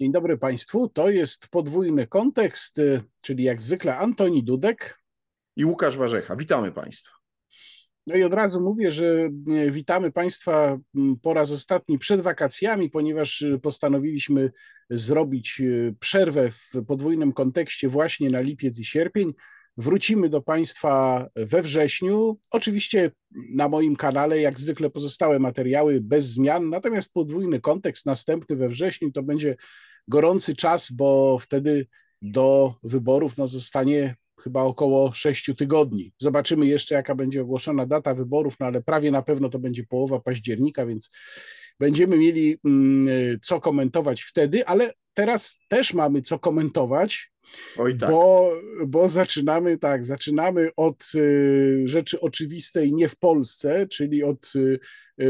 Dzień dobry Państwu. To jest podwójny kontekst, y, czyli jak zwykle Antoni Dudek i Łukasz Warzecha. Witamy Państwa. No i od razu mówię, że y, witamy Państwa mm, po raz ostatni przed wakacjami, ponieważ y, postanowiliśmy zrobić przerwę w podwójnym kontekście właśnie na lipiec i sierpień. Wrócimy do Państwa we wrześniu. Oczywiście na moim kanale, jak zwykle, pozostałe materiały bez zmian, natomiast podwójny kontekst następny we wrześniu to będzie gorący czas, bo wtedy do wyborów no, zostanie chyba około sześciu tygodni. Zobaczymy jeszcze, jaka będzie ogłoszona data wyborów, no ale prawie na pewno to będzie połowa października, więc będziemy mieli mm, co komentować wtedy, ale teraz też mamy co komentować. Oj, tak. bo, bo zaczynamy tak, zaczynamy od y, rzeczy oczywistej nie w Polsce, czyli od y,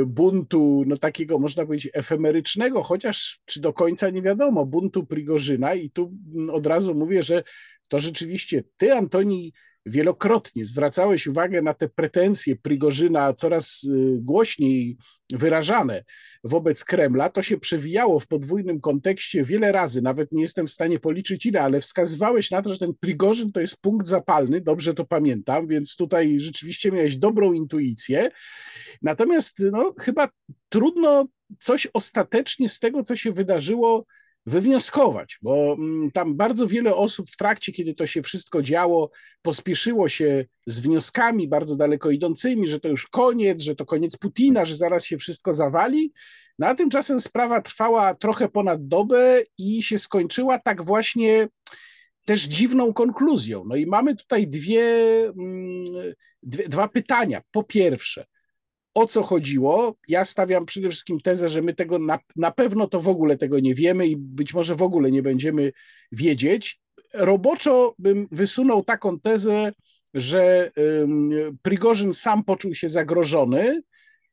buntu, no takiego można powiedzieć efemerycznego, chociaż czy do końca nie wiadomo, buntu Prigorzyna i tu mm, od razu mówię, że to rzeczywiście ty, Antoni, wielokrotnie zwracałeś uwagę na te pretensje Prigorzyna coraz y, głośniej wyrażane wobec Kremla, to się przewijało w podwójnym kontekście wiele razy, nawet nie jestem w stanie policzyć ile, ale wskazywałeś na to, że ten Prigorzyn to jest punkt zapalny, dobrze to pamiętam, więc tutaj rzeczywiście miałeś dobrą intuicję. Natomiast no, chyba trudno coś ostatecznie z tego, co się wydarzyło, wywnioskować, bo mm, tam bardzo wiele osób w trakcie, kiedy to się wszystko działo, pospieszyło się z wnioskami bardzo daleko idącymi, że to już koniec, że to koniec Putina, że zaraz się wszystko zawali. No a tymczasem sprawa trwała trochę ponad dobę i się skończyła tak właśnie też dziwną konkluzją. No i mamy tutaj dwie, mm, dwie dwa pytania. Po pierwsze, o co chodziło. Ja stawiam przede wszystkim tezę, że my tego na, na pewno to w ogóle tego nie wiemy i być może w ogóle nie będziemy wiedzieć. Roboczo bym wysunął taką tezę, że Prigorzyn sam poczuł się zagrożony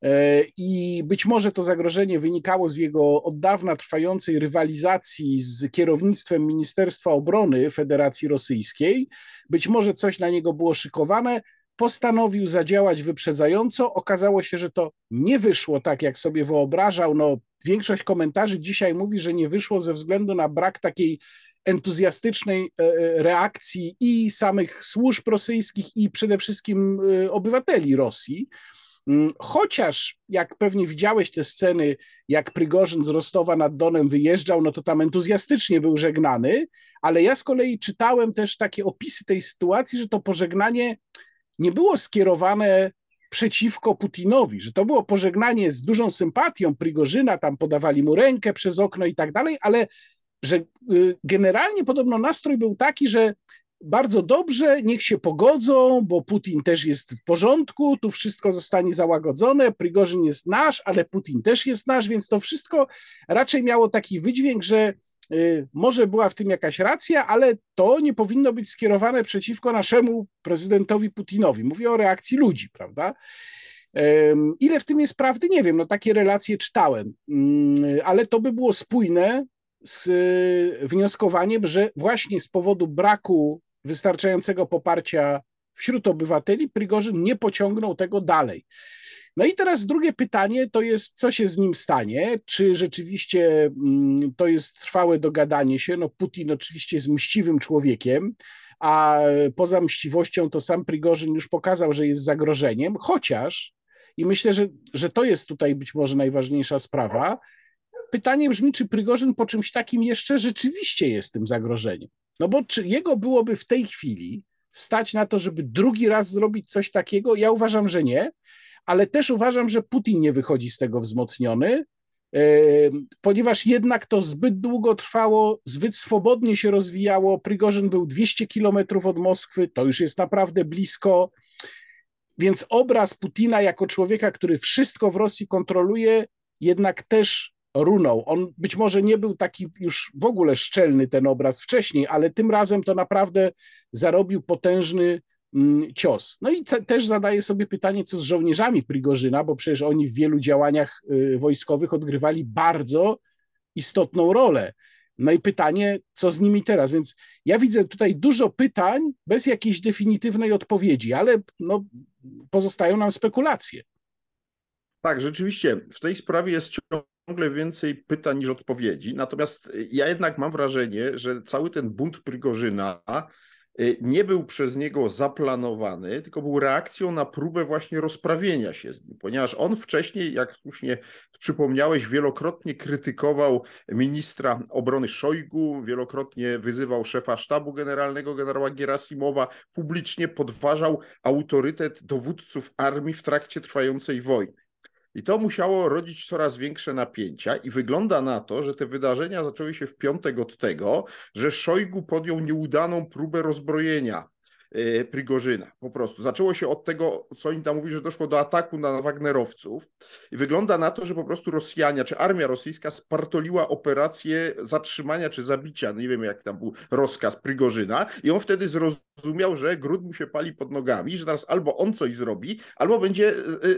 e, i być może to zagrożenie wynikało z jego od dawna trwającej rywalizacji z kierownictwem Ministerstwa Obrony Federacji Rosyjskiej. Być może coś na niego było szykowane, postanowił zadziałać wyprzedzająco. Okazało się, że to nie wyszło tak, jak sobie wyobrażał. No, większość komentarzy dzisiaj mówi, że nie wyszło ze względu na brak takiej entuzjastycznej e, e, reakcji i samych służb rosyjskich, i przede wszystkim e, obywateli Rosji. Mm, chociaż, jak pewnie widziałeś te sceny, jak Prygorzyn z Rostowa nad Donem wyjeżdżał, no to tam entuzjastycznie był żegnany, ale ja z kolei czytałem też takie opisy tej sytuacji, że to pożegnanie nie było skierowane przeciwko Putinowi, że to było pożegnanie z dużą sympatią Prigorzyna, tam podawali mu rękę przez okno i tak dalej, ale że y, generalnie podobno nastrój był taki, że bardzo dobrze, niech się pogodzą, bo Putin też jest w porządku, tu wszystko zostanie załagodzone, Prigorzyn jest nasz, ale Putin też jest nasz, więc to wszystko raczej miało taki wydźwięk, że może była w tym jakaś racja, ale to nie powinno być skierowane przeciwko naszemu prezydentowi Putinowi. Mówię o reakcji ludzi, prawda? Ile w tym jest prawdy, nie wiem, no takie relacje czytałem, mm, ale to by było spójne z y, wnioskowaniem, że właśnie z powodu braku wystarczającego poparcia wśród obywateli Prigorzyn nie pociągnął tego dalej. No i teraz drugie pytanie to jest, co się z nim stanie? Czy rzeczywiście mm, to jest trwałe dogadanie się? No Putin oczywiście jest mściwym człowiekiem, a poza mściwością to sam Prigorzyn już pokazał, że jest zagrożeniem, chociaż, i myślę, że, że to jest tutaj być może najważniejsza sprawa, pytanie brzmi, czy Prigorzyn po czymś takim jeszcze rzeczywiście jest tym zagrożeniem? No bo czy jego byłoby w tej chwili stać na to, żeby drugi raz zrobić coś takiego? Ja uważam, że nie ale też uważam, że Putin nie wychodzi z tego wzmocniony, e, ponieważ jednak to zbyt długo trwało, zbyt swobodnie się rozwijało. Prigorzyn był 200 kilometrów od Moskwy, to już jest naprawdę blisko. Więc obraz Putina jako człowieka, który wszystko w Rosji kontroluje, jednak też runął. On być może nie był taki już w ogóle szczelny ten obraz wcześniej, ale tym razem to naprawdę zarobił potężny cios. No i też zadaję sobie pytanie, co z żołnierzami Prigorzyna, bo przecież oni w wielu działaniach y, wojskowych odgrywali bardzo istotną rolę. No i pytanie, co z nimi teraz? Więc ja widzę tutaj dużo pytań bez jakiejś definitywnej odpowiedzi, ale no, pozostają nam spekulacje. Tak, rzeczywiście w tej sprawie jest ciągle więcej pytań niż odpowiedzi. Natomiast ja jednak mam wrażenie, że cały ten bunt Prigorzyna Y, nie był przez niego zaplanowany, tylko był reakcją na próbę właśnie rozprawienia się z nim, ponieważ on wcześniej, jak słusznie przypomniałeś, wielokrotnie krytykował ministra obrony Szojgu, wielokrotnie wyzywał szefa sztabu generalnego, generała Gerasimowa, publicznie podważał autorytet dowódców armii w trakcie trwającej wojny. I to musiało rodzić coraz większe napięcia, i wygląda na to, że te wydarzenia zaczęły się w piątek od tego, że Szojgu podjął nieudaną próbę rozbrojenia Prigorzyna. Po prostu. Zaczęło się od tego, co oni tam mówili, że doszło do ataku na Wagnerowców i wygląda na to, że po prostu Rosjanie, czy armia rosyjska spartoliła operację zatrzymania czy zabicia, no nie wiem jak tam był rozkaz Prigorzyna i on wtedy zrozumiał, że gród mu się pali pod nogami, że teraz albo on coś zrobi, albo będzie e,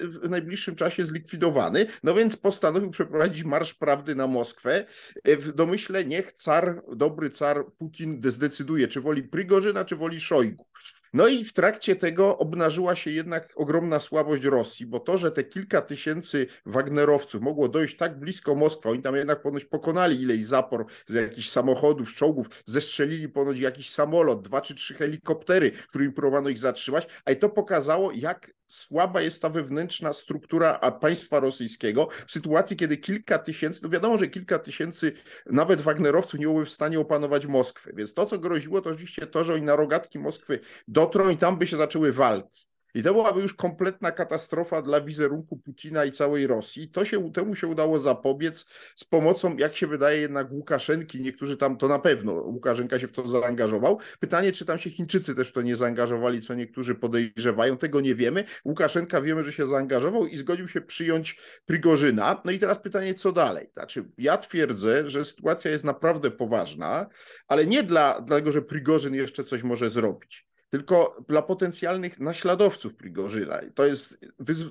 w najbliższym czasie zlikwidowany, no więc postanowił przeprowadzić Marsz Prawdy na Moskwę w domyśle niech car, dobry car Putin zdecyduje, czy woli Prigorzyna, czy woli Szojgu. No i w trakcie tego obnażyła się jednak ogromna słabość Rosji, bo to, że te kilka tysięcy Wagnerowców mogło dojść tak blisko Moskwy, oni tam jednak ponoć pokonali ileś zapor z jakichś samochodów, czołgów, zestrzelili ponoć jakiś samolot, dwa czy trzy helikoptery, którymi próbowano ich zatrzymać, a i to pokazało, jak słaba jest ta wewnętrzna struktura państwa rosyjskiego w sytuacji, kiedy kilka tysięcy, no wiadomo, że kilka tysięcy nawet Wagnerowców nie byłoby w stanie opanować Moskwy, więc to, co groziło, to oczywiście to, że oni na rogatki Moskwy dotrą i tam by się zaczęły walki. I to byłaby już kompletna katastrofa dla wizerunku Putina i całej Rosji. To się, temu się udało zapobiec z pomocą, jak się wydaje, jednak Łukaszenki. Niektórzy tam to na pewno, Łukaszenka się w to zaangażował. Pytanie, czy tam się Chińczycy też w to nie zaangażowali, co niektórzy podejrzewają, tego nie wiemy. Łukaszenka wiemy, że się zaangażował i zgodził się przyjąć Prigorzyna. No i teraz pytanie, co dalej? Znaczy, ja twierdzę, że sytuacja jest naprawdę poważna, ale nie dla, dlatego, że Prigorzyn jeszcze coś może zrobić tylko dla potencjalnych naśladowców Prigorzyna. To jest,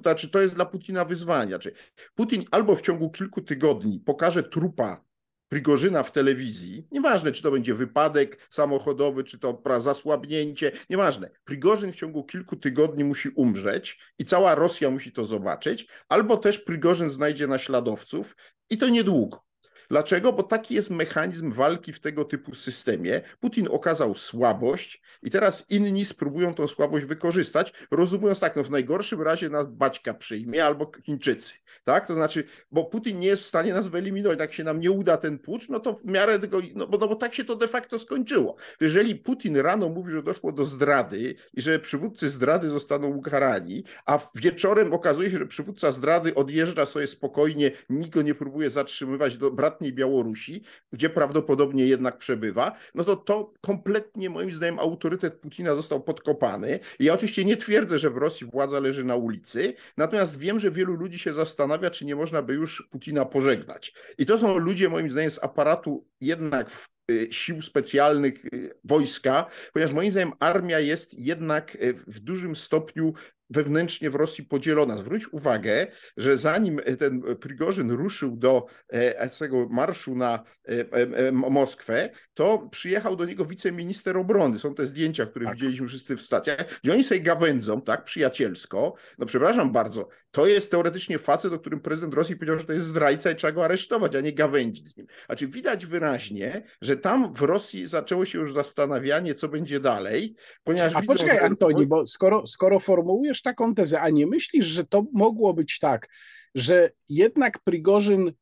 znaczy to jest dla Putina wyzwanie. Czy Putin albo w ciągu kilku tygodni pokaże trupa Prigorzyna w telewizji, nieważne czy to będzie wypadek samochodowy, czy to zasłabnięcie, nieważne. Prigorzyn w ciągu kilku tygodni musi umrzeć i cała Rosja musi to zobaczyć, albo też Prigorzyn znajdzie naśladowców i to niedługo. Dlaczego? Bo taki jest mechanizm walki w tego typu systemie. Putin okazał słabość i teraz inni spróbują tą słabość wykorzystać, rozumując tak, no w najgorszym razie nas Baćka przyjmie albo Chińczycy, tak? To znaczy, bo Putin nie jest w stanie nas wyeliminować, jak się nam nie uda ten pucz, no to w miarę tego, no bo, no bo tak się to de facto skończyło. Jeżeli Putin rano mówi, że doszło do zdrady i że przywódcy zdrady zostaną ukarani, a wieczorem okazuje się, że przywódca zdrady odjeżdża sobie spokojnie, nikt go nie próbuje zatrzymywać, do, brat Białorusi, gdzie prawdopodobnie jednak przebywa, no to to kompletnie moim zdaniem autorytet Putina został podkopany. Ja oczywiście nie twierdzę, że w Rosji władza leży na ulicy, natomiast wiem, że wielu ludzi się zastanawia, czy nie można by już Putina pożegnać. I to są ludzie moim zdaniem z aparatu jednak w y, sił specjalnych y, wojska, ponieważ moim zdaniem armia jest jednak y, w dużym stopniu wewnętrznie w Rosji podzielona. Zwróć uwagę, że zanim ten Prigorzyn ruszył do e, tego marszu na e, e, Moskwę, to przyjechał do niego wiceminister obrony. Są te zdjęcia, które tak. widzieliśmy wszyscy w stacjach, gdzie oni sobie gawędzą, tak, przyjacielsko. No przepraszam bardzo, to jest teoretycznie facet, o którym prezydent Rosji powiedział, że to jest zdrajca i trzeba go aresztować, a nie gawędzić z nim. Znaczy widać wyraźnie, że tam w Rosji zaczęło się już zastanawianie, co będzie dalej, ponieważ... A widzą, poczekaj, że... Antoni, bo skoro, skoro formułujesz taką tezę, a nie myślisz, że to mogło być tak, że jednak Prigorzyn,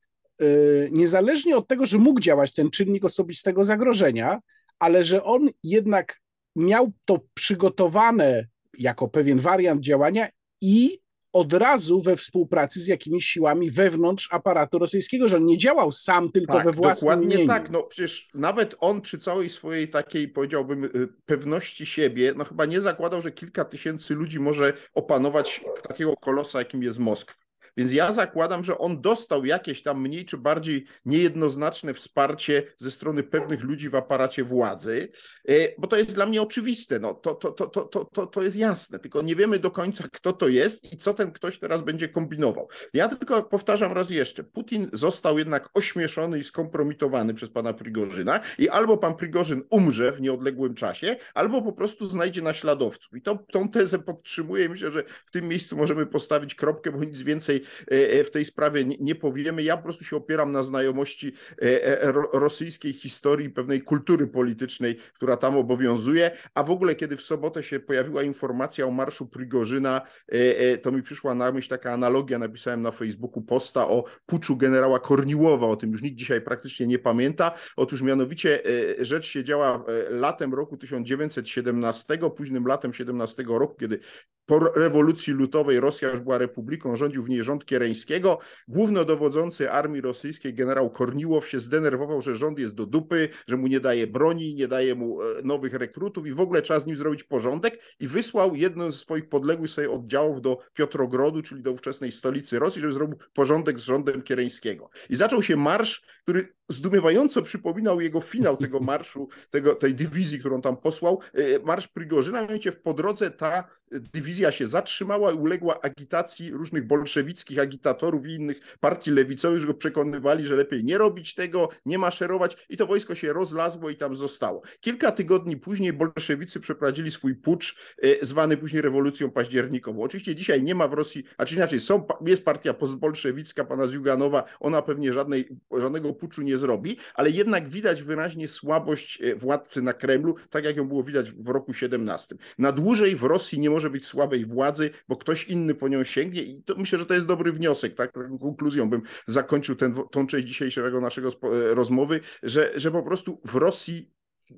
yy, niezależnie od tego, że mógł działać ten czynnik osobistego zagrożenia, ale że on jednak miał to przygotowane jako pewien wariant działania i od razu we współpracy z jakimiś siłami wewnątrz aparatu rosyjskiego, że on nie działał sam tylko tak, we własnym dokładnie imieniu. tak, no przecież nawet on przy całej swojej takiej, powiedziałbym, y, pewności siebie, no chyba nie zakładał, że kilka tysięcy ludzi może opanować takiego kolosa, jakim jest Moskwa. Więc ja zakładam, że on dostał jakieś tam mniej czy bardziej niejednoznaczne wsparcie ze strony pewnych ludzi w aparacie władzy, e, bo to jest dla mnie oczywiste, no, to, to, to, to, to, to jest jasne, tylko nie wiemy do końca, kto to jest i co ten ktoś teraz będzie kombinował. Ja tylko powtarzam raz jeszcze, Putin został jednak ośmieszony i skompromitowany przez pana Prigorzyna i albo pan Prigorzyn umrze w nieodległym czasie, albo po prostu znajdzie naśladowców. I to, tą tezę podtrzymuję. Myślę, że w tym miejscu możemy postawić kropkę, bo nic więcej w tej sprawie nie powiemy. Ja po prostu się opieram na znajomości rosyjskiej historii, pewnej kultury politycznej, która tam obowiązuje, a w ogóle kiedy w sobotę się pojawiła informacja o marszu Prigorzyna, to mi przyszła na myśl taka analogia, napisałem na Facebooku posta o puczu generała Korniłowa, o tym już nikt dzisiaj praktycznie nie pamięta. Otóż mianowicie rzecz się działa latem roku 1917, późnym latem 17 roku, kiedy po rewolucji lutowej Rosja już była republiką, rządził w niej rząd Kiereńskiego. Głównodowodzący armii rosyjskiej generał Korniłow się zdenerwował, że rząd jest do dupy, że mu nie daje broni, nie daje mu e, nowych rekrutów i w ogóle trzeba z nim zrobić porządek i wysłał jedną z swoich podległych sobie oddziałów do Piotrogrodu, czyli do ówczesnej stolicy Rosji, żeby zrobił porządek z rządem Kiereńskiego. I zaczął się marsz, który zdumiewająco przypominał jego finał tego marszu, tego, tej dywizji, którą tam posłał, e, marsz Prigorzyna, mianowicie w po drodze ta dywizja się zatrzymała i uległa agitacji różnych bolszewickich agitatorów i innych partii lewicowych, że go przekonywali, że lepiej nie robić tego, nie maszerować i to wojsko się rozlazło i tam zostało. Kilka tygodni później bolszewicy przeprowadzili swój pucz, e, zwany później rewolucją październikową. Oczywiście dzisiaj nie ma w Rosji, a czy inaczej, są, jest partia postbolszewicka pana Zjuganowa, ona pewnie żadnej, żadnego puczu nie zrobi, ale jednak widać wyraźnie słabość e, władcy na Kremlu, tak jak ją było widać w roku 17. Na dłużej w Rosji nie może być słabej władzy, bo ktoś inny po nią sięgnie i to, myślę, że to jest dobry wniosek, tak? Taką konkluzją bym zakończył ten, tą część dzisiejszego naszego e, rozmowy, że, że po prostu w Rosji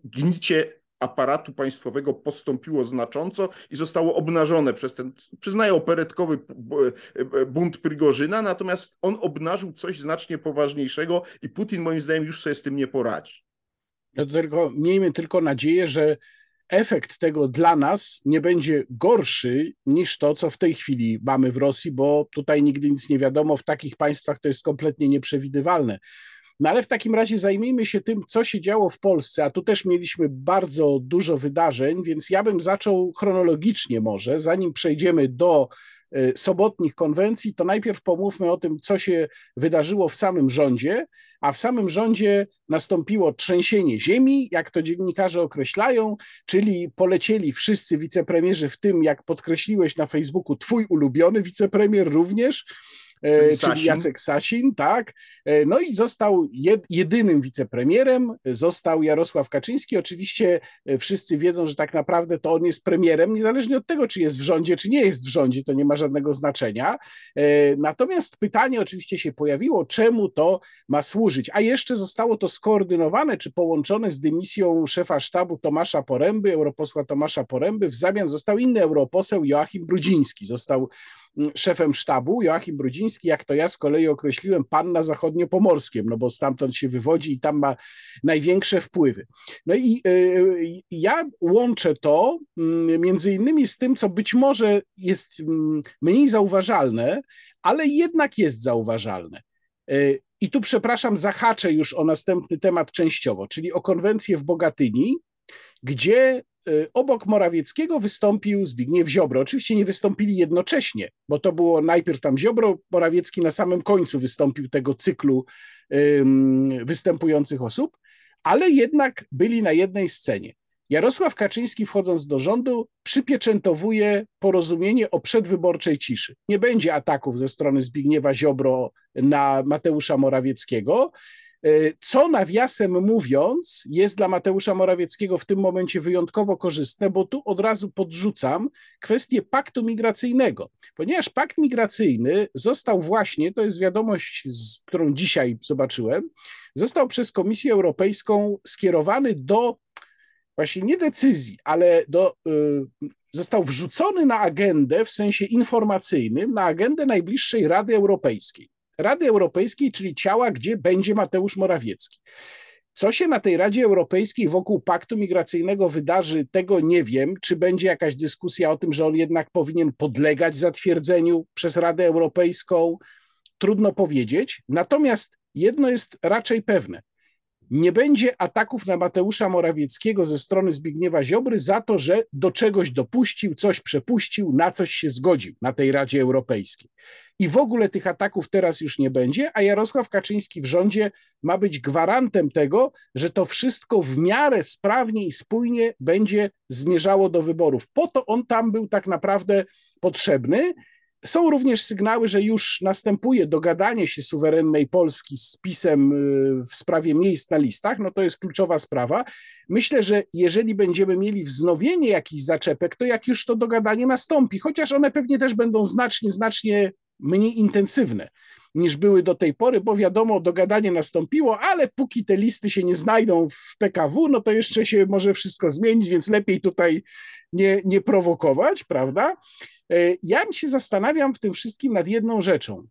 gnicie aparatu państwowego postąpiło znacząco i zostało obnażone przez ten, przyznaję, operetkowy e, bunt Prigorzyna, natomiast on obnażył coś znacznie poważniejszego i Putin moim zdaniem już sobie z tym nie poradzi. No tylko, miejmy tylko nadzieję, że efekt tego dla nas nie będzie gorszy niż to, co w tej chwili mamy w Rosji, bo tutaj nigdy nic nie wiadomo. W takich państwach to jest kompletnie nieprzewidywalne. No ale w takim razie zajmijmy się tym, co się działo w Polsce, a tu też mieliśmy bardzo dużo wydarzeń, więc ja bym zaczął chronologicznie może, zanim przejdziemy do e, sobotnich konwencji, to najpierw pomówmy o tym, co się wydarzyło w samym rządzie, a w samym rządzie nastąpiło trzęsienie ziemi, jak to dziennikarze określają, czyli polecieli wszyscy wicepremierzy, w tym, jak podkreśliłeś na Facebooku, twój ulubiony wicepremier również, E, czyli Jacek Sasin, tak. E, no i został jedynym wicepremierem, został Jarosław Kaczyński. Oczywiście e, wszyscy wiedzą, że tak naprawdę to on jest premierem, niezależnie od tego, czy jest w rządzie, czy nie jest w rządzie, to nie ma żadnego znaczenia. Natomiast pytanie oczywiście się pojawiło, czemu to ma służyć, a jeszcze zostało to skoordynowane, czy połączone z dymisją szefa sztabu Tomasza Poręby, europosła Tomasza Poręby, w zamian został inny europoseł Joachim Brudziński, został szefem sztabu, Joachim Brudziński, jak to ja z kolei określiłem, pan na zachodniopomorskiem, no bo stamtąd się wywodzi i tam ma największe wpływy. No i y, ja łączę to mm, między innymi z tym, co być może jest mm, mniej zauważalne, ale jednak jest zauważalne. Y, I tu, przepraszam, zahaczę już o następny temat częściowo, czyli o konwencję w Bogatyni, gdzie Y, obok Morawieckiego wystąpił Zbigniew Ziobro. Oczywiście nie wystąpili jednocześnie, bo to było najpierw tam Ziobro, Morawiecki na samym końcu wystąpił tego cyklu występujących osób, ale jednak byli na jednej scenie. Jarosław Kaczyński, wchodząc do rządu, przypieczętowuje porozumienie o przedwyborczej ciszy. Nie będzie ataków ze strony Zbigniewa Ziobro na Mateusza Morawieckiego. E, co nawiasem mówiąc, jest dla Mateusza Morawieckiego w tym momencie wyjątkowo korzystne, bo tu od razu podrzucam kwestię paktu migracyjnego, ponieważ pakt migracyjny został właśnie, to jest wiadomość, którą dzisiaj zobaczyłem, został przez Komisję Europejską skierowany do właśnie nie decyzji, ale do, y, został wrzucony na agendę w sensie informacyjnym, na agendę najbliższej Rady Europejskiej. Rady Europejskiej, czyli ciała, gdzie będzie Mateusz Morawiecki. Co się na tej Radzie Europejskiej wokół paktu migracyjnego wydarzy, tego nie wiem. Czy będzie jakaś dyskusja o tym, że on jednak powinien podlegać zatwierdzeniu przez Radę Europejską? Trudno powiedzieć. Natomiast jedno jest raczej pewne. Nie będzie ataków na Mateusza Morawieckiego ze strony Zbigniewa Ziobry za to, że do czegoś dopuścił, coś przepuścił, na coś się zgodził na tej Radzie Europejskiej. I w ogóle tych ataków teraz już nie będzie, a Jarosław Kaczyński w rządzie ma być gwarantem tego, że to wszystko w miarę sprawnie i spójnie będzie zmierzało do wyborów. Po to on tam był tak naprawdę potrzebny. Są również sygnały, że już następuje dogadanie się suwerennej Polski z PiSem y, w sprawie miejsc na listach. No to jest kluczowa sprawa. Myślę, że jeżeli będziemy mieli wznowienie jakichś zaczepek, to jak już to dogadanie nastąpi, chociaż one pewnie też będą znacznie, znacznie mniej intensywne niż były do tej pory, bo wiadomo, dogadanie nastąpiło, ale póki te listy się nie znajdą w PKW, no to jeszcze się może wszystko zmienić, więc lepiej tutaj nie, nie prowokować, prawda? E, ja się zastanawiam w tym wszystkim nad jedną rzeczą.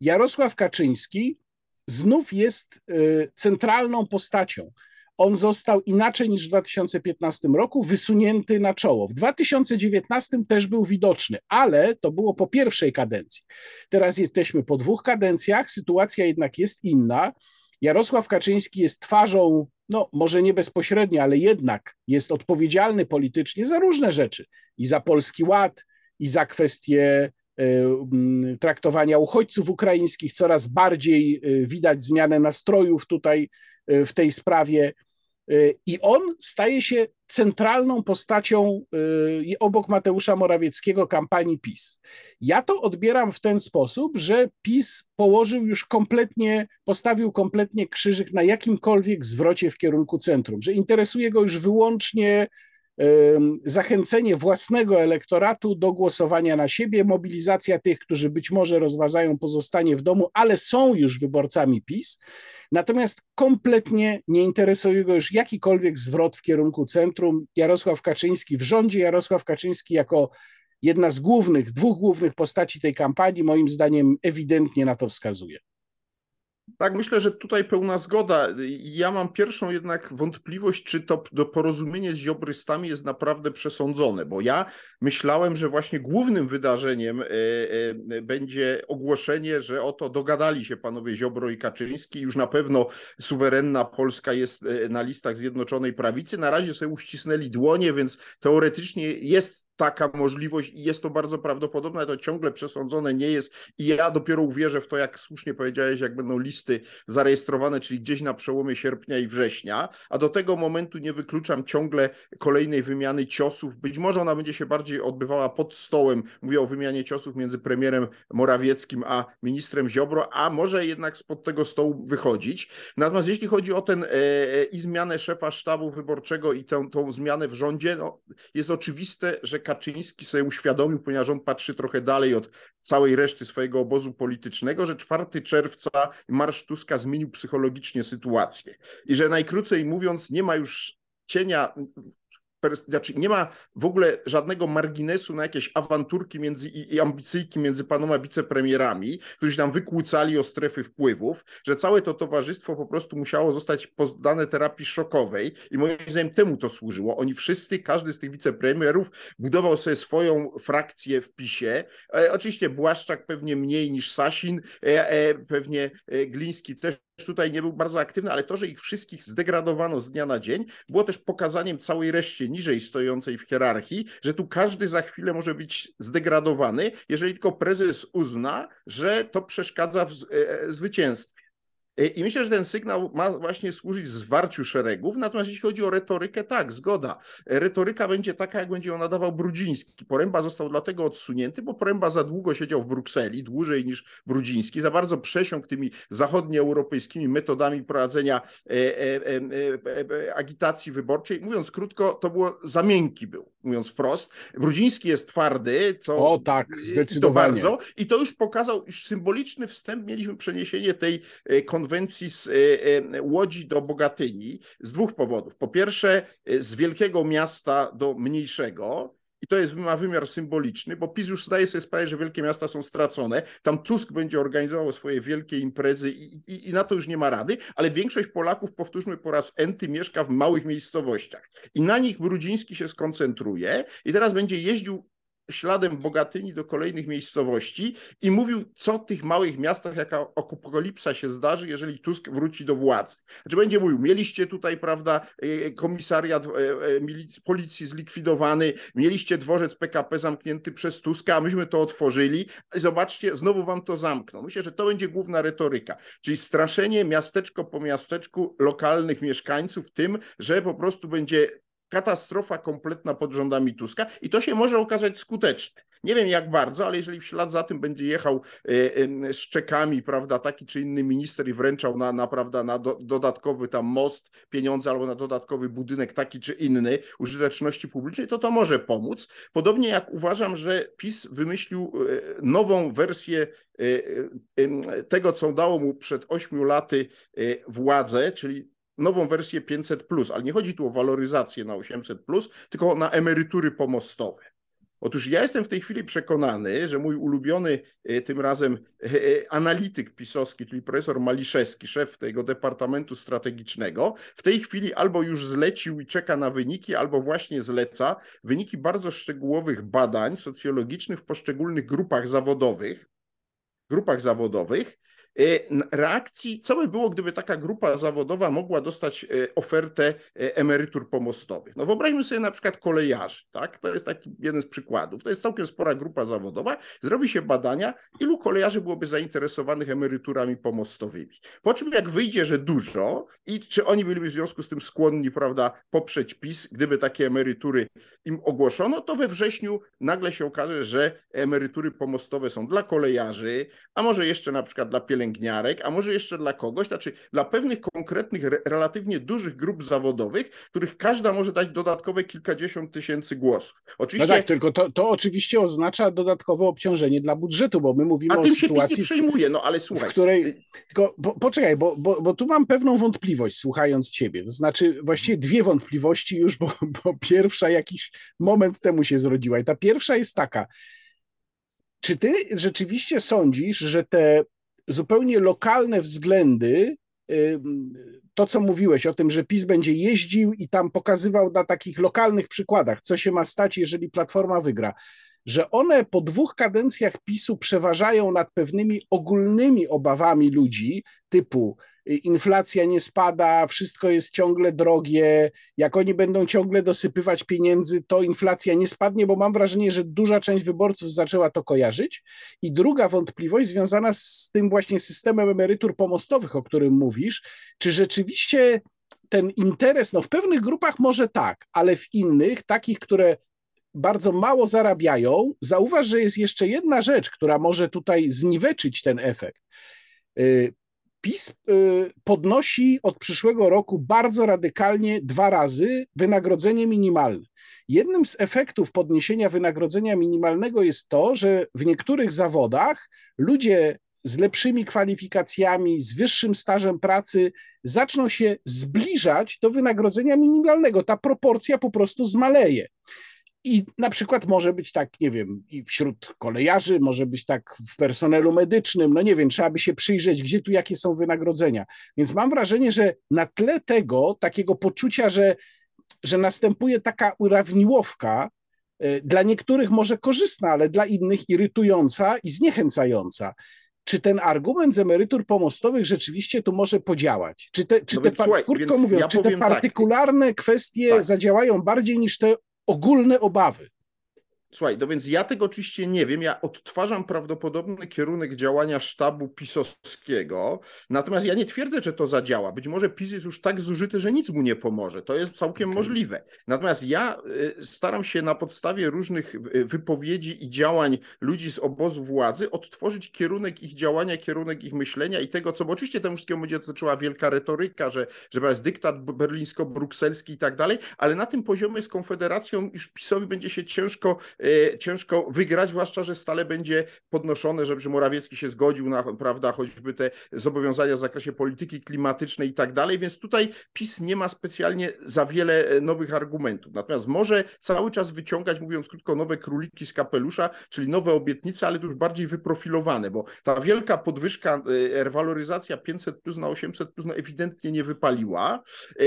Jarosław Kaczyński znów jest e, centralną postacią. On został inaczej niż w 2015 roku wysunięty na czoło. W 2019 też był widoczny, ale to było po pierwszej kadencji. Teraz jesteśmy po dwóch kadencjach, sytuacja jednak jest inna. Jarosław Kaczyński jest twarzą, no może nie bezpośrednio, ale jednak jest odpowiedzialny politycznie za różne rzeczy i za Polski Ład, i za kwestię e, traktowania uchodźców ukraińskich. Coraz bardziej e, widać zmianę nastrojów tutaj e, w tej sprawie. I on staje się centralną postacią obok Mateusza Morawieckiego kampanii PiS. Ja to odbieram w ten sposób, że PiS położył już kompletnie, postawił kompletnie krzyżyk na jakimkolwiek zwrocie w kierunku centrum, że interesuje go już wyłącznie zachęcenie własnego elektoratu do głosowania na siebie, mobilizacja tych, którzy być może rozważają pozostanie w domu, ale są już wyborcami PiS. Natomiast kompletnie nie interesuje go już jakikolwiek zwrot w kierunku centrum. Jarosław Kaczyński w rządzie, Jarosław Kaczyński jako jedna z głównych, dwóch głównych postaci tej kampanii, moim zdaniem ewidentnie na to wskazuje. Tak, myślę, że tutaj pełna zgoda. Ja mam pierwszą jednak wątpliwość, czy to porozumienie z ziobrystami jest naprawdę przesądzone, bo ja myślałem, że właśnie głównym wydarzeniem e, e, będzie ogłoszenie, że oto dogadali się panowie Ziobro i Kaczyński, już na pewno suwerenna Polska jest e, na listach Zjednoczonej Prawicy. Na razie sobie uścisnęli dłonie, więc teoretycznie jest taka możliwość i jest to bardzo prawdopodobne, to ciągle przesądzone nie jest. I ja dopiero uwierzę w to, jak słusznie powiedziałeś, jak będą listy zarejestrowane, czyli gdzieś na przełomie sierpnia i września, a do tego momentu nie wykluczam ciągle kolejnej wymiany ciosów, być może ona będzie się bardziej odbywała pod stołem, mówię o wymianie ciosów między premierem Morawieckim a ministrem Ziobro, a może jednak spod tego stołu wychodzić. Natomiast jeśli chodzi o ten e, e, i zmianę szefa sztabu wyborczego i tę, tą zmianę w rządzie, no, jest oczywiste, że Kaczyński sobie uświadomił, ponieważ on patrzy trochę dalej od całej reszty swojego obozu politycznego, że 4 czerwca Marsz Tuska zmienił psychologicznie sytuację. I że najkrócej mówiąc nie ma już cienia znaczy nie ma w ogóle żadnego marginesu na jakieś awanturki między, i, i ambicyjki między panoma wicepremierami, którzy tam wykłócali o strefy wpływów, że całe to towarzystwo po prostu musiało zostać poddane terapii szokowej i moim zdaniem temu to służyło. Oni wszyscy, każdy z tych wicepremierów budował sobie swoją frakcję w PiSie. E, oczywiście Błaszczak pewnie mniej niż Sasin, e, e, pewnie e, Gliński też tutaj nie był bardzo aktywny, ale to, że ich wszystkich zdegradowano z dnia na dzień, było też pokazaniem całej reszcie niżej stojącej w hierarchii, że tu każdy za chwilę może być zdegradowany, jeżeli tylko prezes uzna, że to przeszkadza w e, e, zwycięstwie. E, I myślę, że ten sygnał ma właśnie służyć zwarciu szeregów. Natomiast jeśli chodzi o retorykę, tak, zgoda. Retoryka będzie taka, jak będzie ją nadawał Brudziński. Poręba został dlatego odsunięty, bo Poręba za długo siedział w Brukseli, dłużej niż Brudziński, za bardzo przesiąkł tymi zachodnioeuropejskimi metodami prowadzenia e, e, e, agitacji wyborczej. Mówiąc krótko, to było za miękki był, mówiąc wprost. Brudziński jest twardy, co. O tak, zdecydowanie. To bardzo. I to już pokazał, już symboliczny wstęp mieliśmy przeniesienie tej konwencji konwencji z e, e, Łodzi do Bogatyni z dwóch powodów. Po pierwsze, e, z wielkiego miasta do mniejszego, i to jest, ma wymiar symboliczny, bo PiS już zdaje sobie sprawę, że wielkie miasta są stracone. Tam Tusk będzie organizował swoje wielkie imprezy i, i, i, na to już nie ma rady, ale większość Polaków, powtórzmy po raz enty, mieszka w małych miejscowościach. I na nich Brudziński się skoncentruje i teraz będzie jeździł śladem Bogatyni do kolejnych miejscowości i mówił, co w tych małych miastach, jaka apokalipsa się zdarzy, jeżeli Tusk wróci do władzy. Znaczy będzie mówił, mieliście tutaj, prawda, e, komisariat e, e, policji zlikwidowany, mieliście dworzec PKP zamknięty przez Tuska, a myśmy to otworzyli. Zobaczcie, znowu wam to zamkną. Myślę, że to będzie główna retoryka, czyli straszenie miasteczko po miasteczku lokalnych mieszkańców tym, że po prostu będzie katastrofa kompletna pod rządami Tuska i to się może okazać skuteczne. Nie wiem jak bardzo, ale jeżeli w ślad za tym będzie jechał z czekami, prawda, taki czy inny minister i wręczał na, na, prawda, na do, dodatkowy tam most pieniądze albo na dodatkowy budynek taki czy inny użyteczności publicznej, to to może pomóc. Podobnie jak uważam, że PiS wymyślił nową wersję tego, co dało mu przed ośmiu laty władzę, czyli nową wersję 500, ale nie chodzi tu o waloryzację na 800, tylko na emerytury pomostowe. Otóż ja jestem w tej chwili przekonany, że mój ulubiony e, tym razem e, e, analityk pisowski, czyli profesor Maliszewski, szef tego Departamentu Strategicznego, w tej chwili albo już zlecił i czeka na wyniki, albo właśnie zleca wyniki bardzo szczegółowych badań socjologicznych w poszczególnych grupach zawodowych, grupach zawodowych, reakcji, co by było, gdyby taka grupa zawodowa mogła dostać e, ofertę e, emerytur pomostowych. No wyobraźmy sobie na przykład kolejarzy, tak? To jest taki jeden z przykładów. To jest całkiem spora grupa zawodowa. Zrobi się badania, ilu kolejarzy byłoby zainteresowanych emeryturami pomostowymi. Po czym jak wyjdzie, że dużo i czy oni byliby w związku z tym skłonni, prawda, poprzeć PiS, gdyby takie emerytury im ogłoszono, to we wrześniu nagle się okaże, że emerytury pomostowe są dla kolejarzy, a może jeszcze na przykład dla pielęgniarek, pielęgniarek, a może jeszcze dla kogoś, znaczy dla pewnych konkretnych, relatywnie dużych grup zawodowych, których każda może dać dodatkowe kilkadziesiąt tysięcy głosów. Oczywiście... No tak, tylko to, to oczywiście oznacza dodatkowe obciążenie dla budżetu, bo my mówimy a o sytuacji... Się przejmuje, no ale słuchaj. W której... Tylko po, poczekaj, bo, bo, bo tu mam pewną wątpliwość słuchając ciebie. To znaczy właściwie dwie wątpliwości już, bo, bo pierwsza jakiś moment temu się zrodziła. I ta pierwsza jest taka, czy ty rzeczywiście sądzisz, że te zupełnie lokalne względy, y, to co mówiłeś o tym, że PiS będzie jeździł i tam pokazywał na takich lokalnych przykładach, co się ma stać, jeżeli Platforma wygra, że one po dwóch kadencjach PiSu przeważają nad pewnymi ogólnymi obawami ludzi, typu inflacja nie spada, wszystko jest ciągle drogie, jak oni będą ciągle dosypywać pieniędzy, to inflacja nie spadnie, bo mam wrażenie, że duża część wyborców zaczęła to kojarzyć. I druga wątpliwość związana z tym właśnie systemem emerytur pomostowych, o którym mówisz, czy rzeczywiście ten interes, no w pewnych grupach może tak, ale w innych, takich, które bardzo mało zarabiają, zauważ, że jest jeszcze jedna rzecz, która może tutaj zniweczyć ten efekt. PiS y, podnosi od przyszłego roku bardzo radykalnie dwa razy wynagrodzenie minimalne. Jednym z efektów podniesienia wynagrodzenia minimalnego jest to, że w niektórych zawodach ludzie z lepszymi kwalifikacjami, z wyższym stażem pracy zaczną się zbliżać do wynagrodzenia minimalnego. Ta proporcja po prostu zmaleje. I na przykład może być tak, nie wiem, i wśród kolejarzy, może być tak w personelu medycznym, no nie wiem, trzeba by się przyjrzeć, gdzie tu jakie są wynagrodzenia. Więc mam wrażenie, że na tle tego, takiego poczucia, że, że następuje taka urawniłowka, e, dla niektórych może korzystna, ale dla innych irytująca i zniechęcająca. Czy ten argument z emerytur pomostowych rzeczywiście tu może podziałać? Czy te, czy no te słuchaj, krótko mówiąc, ja czy te tak. partykularne tak. kwestie tak. zadziałają bardziej niż te ogólne obawy. Słuchaj, no więc ja tego oczywiście nie wiem. Ja odtwarzam prawdopodobny kierunek działania sztabu pisowskiego, natomiast ja nie twierdzę, że to zadziała. Być może PiS jest już tak zużyty, że nic mu nie pomoże. To jest całkiem okay. możliwe. Natomiast ja y, staram się na podstawie różnych y, wypowiedzi i działań ludzi z obozu władzy odtworzyć kierunek ich działania, kierunek ich myślenia i tego, co, bo oczywiście temu wszystkiemu będzie dotyczyła wielka retoryka, że, że jest dyktat berlińsko-brukselski i tak dalej, ale na tym poziomie z Konfederacją już PiSowi będzie się ciężko E, ciężko wygrać, zwłaszcza, że stale będzie podnoszone, żeby Morawiecki się zgodził na, prawda, choćby te zobowiązania w zakresie polityki klimatycznej i tak dalej, więc tutaj PiS nie ma specjalnie za wiele e, nowych argumentów. Natomiast może cały czas wyciągać, mówiąc krótko, nowe króliki z kapelusza, czyli nowe obietnice, ale już bardziej wyprofilowane, bo ta wielka podwyżka, e, rewaloryzacja 500 plus na 800 plus no ewidentnie nie wypaliła.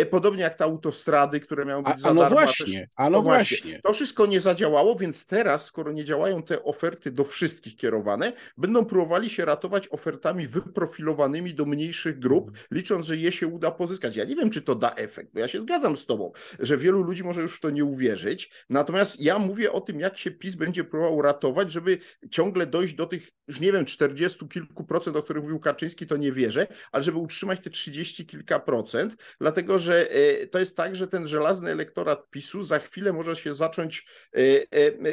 Podobnie jak te autostrady, które miały być a, za a no darmo. Właśnie, a no, no właśnie. właśnie. To wszystko nie zadziałało, więc teraz, skoro nie działają te oferty do wszystkich kierowane, będą próbowali się ratować ofertami wyprofilowanymi do mniejszych grup, mhm. licząc, że je się uda pozyskać. Ja nie wiem, czy to da efekt, bo ja się zgadzam z Tobą, że wielu ludzi może już w to nie uwierzyć. Natomiast ja mówię o tym, jak się PiS będzie próbował ratować, żeby ciągle dojść do tych, już nie wiem, 40 kilku procent, o których mówił Kaczyński, to nie wierzę, ale żeby utrzymać te 30 kilka procent, dlatego że e, to jest tak, że ten żelazny elektorat PiSu za chwilę może się zacząć e,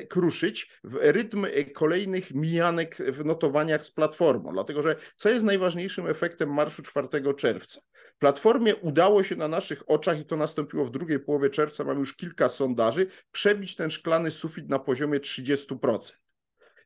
kruszyć w rytm kolejnych mijanek w notowaniach z Platformą, dlatego że co jest najważniejszym efektem marszu 4 czerwca? Platformie udało się na naszych oczach, i to nastąpiło w drugiej połowie czerwca, mamy już kilka sondaży, przebić ten szklany sufit na poziomie 30%.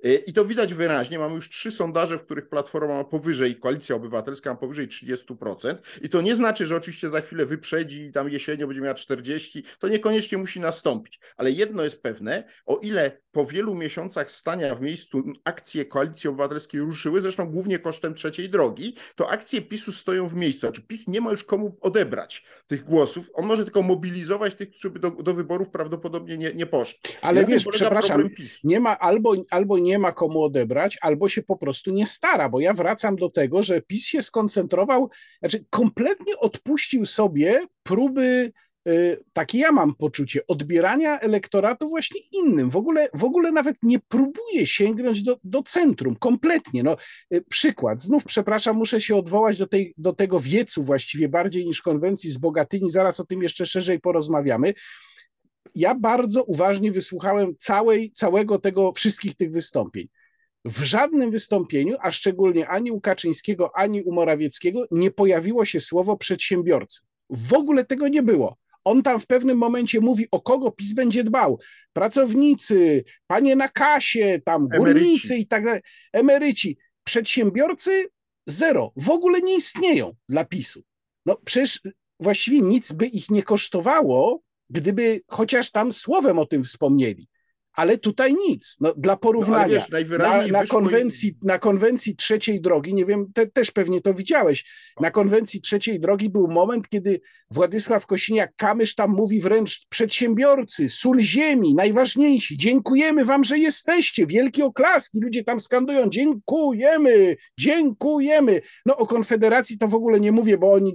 Y, I to widać wyraźnie. Mamy już trzy sondaże, w których Platforma ma powyżej, Koalicja Obywatelska ma powyżej 30%. I to nie znaczy, że oczywiście za chwilę wyprzedzi i tam jesienią będzie miała 40%. To niekoniecznie musi nastąpić. Ale jedno jest pewne, o ile po wielu miesiącach stania w miejscu akcje Koalicji Obywatelskiej ruszyły, zresztą głównie kosztem trzeciej drogi, to akcje PiSu stoją w miejscu. Znaczy PiS nie ma już komu odebrać tych głosów. On może tylko mobilizować tych, którzy by do, do wyborów prawdopodobnie nie, nie poszli. Ale wiesz, przepraszam, nie ma albo, albo nie ma komu odebrać, albo się po prostu nie stara, bo ja wracam do tego, że PiS się skoncentrował, znaczy kompletnie odpuścił sobie próby y, takie ja mam poczucie, odbierania elektoratu właśnie innym. W ogóle, w ogóle nawet nie próbuje sięgnąć do, do centrum, kompletnie. No, y, przykład, znów przepraszam, muszę się odwołać do, tej, do tego wiecu właściwie bardziej niż konwencji z Bogatyni, zaraz o tym jeszcze szerzej porozmawiamy ja bardzo uważnie wysłuchałem całej, całego tego, wszystkich tych wystąpień. W żadnym wystąpieniu, a szczególnie ani u Kaczyńskiego, ani u Morawieckiego, nie pojawiło się słowo przedsiębiorcy. W ogóle tego nie było. On tam w pewnym momencie mówi, o kogo PiS będzie dbał. Pracownicy, panie na kasie, tam górnicy i tak dalej, emeryci. Przedsiębiorcy zero, w ogóle nie istnieją dla PiSu. No przecież właściwie nic by ich nie kosztowało, gdyby chociaż tam słowem o tym wspomnieli ale tutaj nic. No, dla porównania, no, wiesz, na, na, konwencji, na konwencji trzeciej drogi, nie wiem, te, też pewnie to widziałeś, na konwencji trzeciej drogi był moment, kiedy Władysław Kosiniak-Kamysz tam mówi wręcz przedsiębiorcy, sól ziemi, najważniejsi, dziękujemy wam, że jesteście, wielkie oklaski, ludzie tam skandują, dziękujemy, dziękujemy. No o Konfederacji to w ogóle nie mówię, bo oni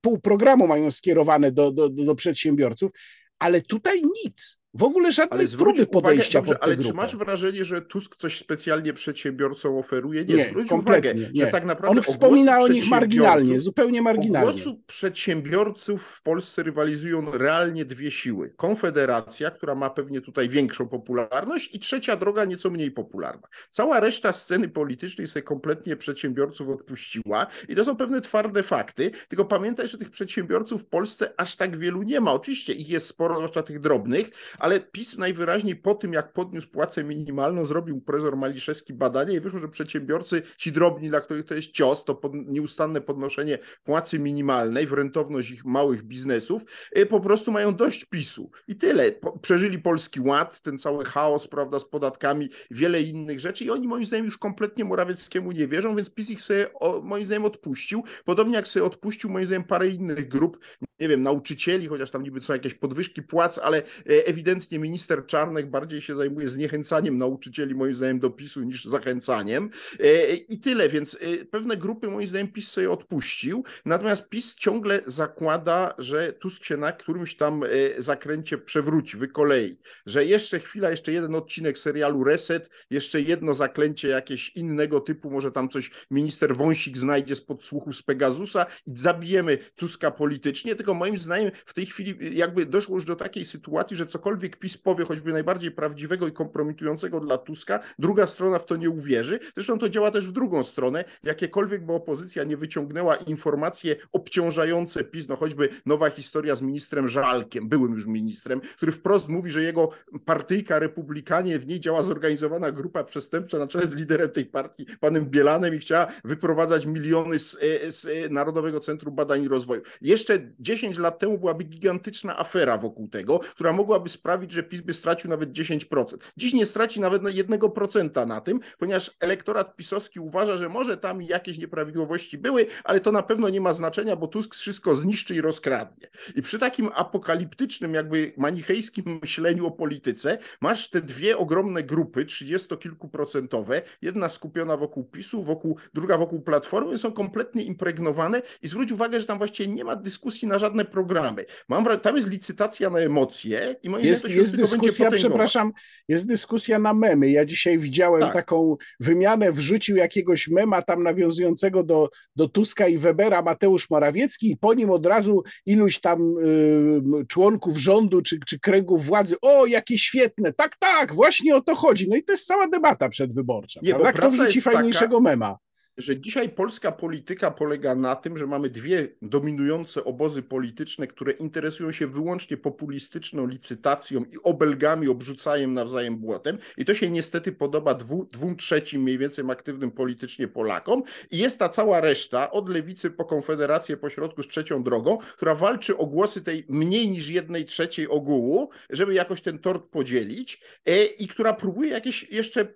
pół programu mają skierowane do, do, do przedsiębiorców, ale tutaj nic. W ogóle żadnej próby podejścia uwagę, dobrze, Ale grupę. czy masz wrażenie, że Tusk coś specjalnie przedsiębiorcom oferuje? Nie, nie zwróć uwagę, nie. że tak naprawdę On wspomina o nich marginalnie, zupełnie marginalnie. głosu przedsiębiorców w Polsce rywalizują realnie dwie siły. Konfederacja, która ma pewnie tutaj większą popularność i trzecia droga nieco mniej popularna. Cała reszta sceny politycznej sobie kompletnie przedsiębiorców odpuściła i to są pewne twarde fakty, tylko pamiętaj, że tych przedsiębiorców w Polsce aż tak wielu nie ma. Oczywiście ich jest sporo, zwłaszcza tych drobnych, ale PiS najwyraźniej po tym, jak podniósł płacę minimalną, zrobił profesor Maliszewski badanie i wyszło, że przedsiębiorcy, ci drobni, dla których to jest cios, to pod, nieustanne podnoszenie płacy minimalnej w rentowność ich małych biznesów, y, po prostu mają dość PiSu. I tyle. Przeżyli Polski Ład, ten cały chaos, prawda, z podatkami, wiele innych rzeczy i oni moim zdaniem już kompletnie Morawieckiemu nie wierzą, więc PiS ich sobie moim zdaniem odpuścił. Podobnie jak sobie odpuścił moim zdaniem parę innych grup, nie wiem, nauczycieli, chociaż tam niby są jakieś podwyżki płac, ale e, ewidentnie minister Czarnek bardziej się zajmuje zniechęcaniem nauczycieli, moim zdaniem, do PiSu niż zachęcaniem. E, I tyle, więc e, pewne grupy, moim zdaniem, PiS sobie odpuścił, natomiast PiS ciągle zakłada, że Tusk się na którymś tam zakręcie przewróci, wykolei, że jeszcze chwila, jeszcze jeden odcinek serialu Reset, jeszcze jedno zaklęcie jakieś innego typu, może tam coś minister Wąsik znajdzie z podsłuchu z Pegasusa i zabijemy Tuska politycznie, tylko moim zdaniem w tej chwili jakby doszło już do takiej sytuacji, że cokolwiek PiS powie, choćby najbardziej prawdziwego i kompromitującego dla Tuska, druga strona w to nie uwierzy. Zresztą to działa też w drugą stronę. Jakiekolwiek by opozycja nie wyciągnęła informacje obciążające PiS, no choćby nowa historia z ministrem Żalkiem, byłym już ministrem, który wprost mówi, że jego partyjka republikanie, w niej działa zorganizowana grupa przestępcza na czele z liderem tej partii, panem Bielanem i chciała wyprowadzać miliony z, z Narodowego Centrum Badań i Rozwoju. Jeszcze 10 lat temu byłaby gigantyczna afera wokół tego, która mogłaby sprawić, że PiS by stracił nawet 10%. Dziś nie straci nawet 1% na tym, ponieważ elektorat pisowski uważa, że może tam jakieś nieprawidłowości były, ale to na pewno nie ma znaczenia, bo Tusk wszystko zniszczy i rozkradnie. I przy takim apokaliptycznym, jakby manichejskim myśleniu o polityce, masz te dwie ogromne grupy, trzydziestokilkuprocentowe, jedna skupiona wokół PiSu, wokół, druga wokół Platformy, są kompletnie impregnowane i zwróć uwagę, że tam właściwie nie ma dyskusji na żadne programy. Mam, tam jest licytacja na emocje i moim jest, jest dyskusja, przepraszam, jest dyskusja na memy. Ja dzisiaj widziałem tak. taką wymianę, wrzucił jakiegoś mema tam nawiązującego do, do Tuska i Webera Mateusz Morawiecki i po nim od razu iluś tam y, członków rządu czy, czy kręgów władzy, o jakie świetne, tak, tak, właśnie o to chodzi. No i to jest cała debata przedwyborcza. Nie, prawda? Kto wrzuci fajniejszego taka... mema? Że dzisiaj polska polityka polega na tym, że mamy dwie dominujące obozy polityczne, które interesują się wyłącznie populistyczną licytacją i obelgami, obrzucajem nawzajem błotem. I to się niestety podoba dwu, dwóm trzecim mniej więcej aktywnym politycznie Polakom. I jest ta cała reszta, od lewicy po konfederację, po środku z trzecią drogą, która walczy o głosy tej mniej niż jednej trzeciej ogółu, żeby jakoś ten tort podzielić e, i która próbuje jakieś jeszcze e,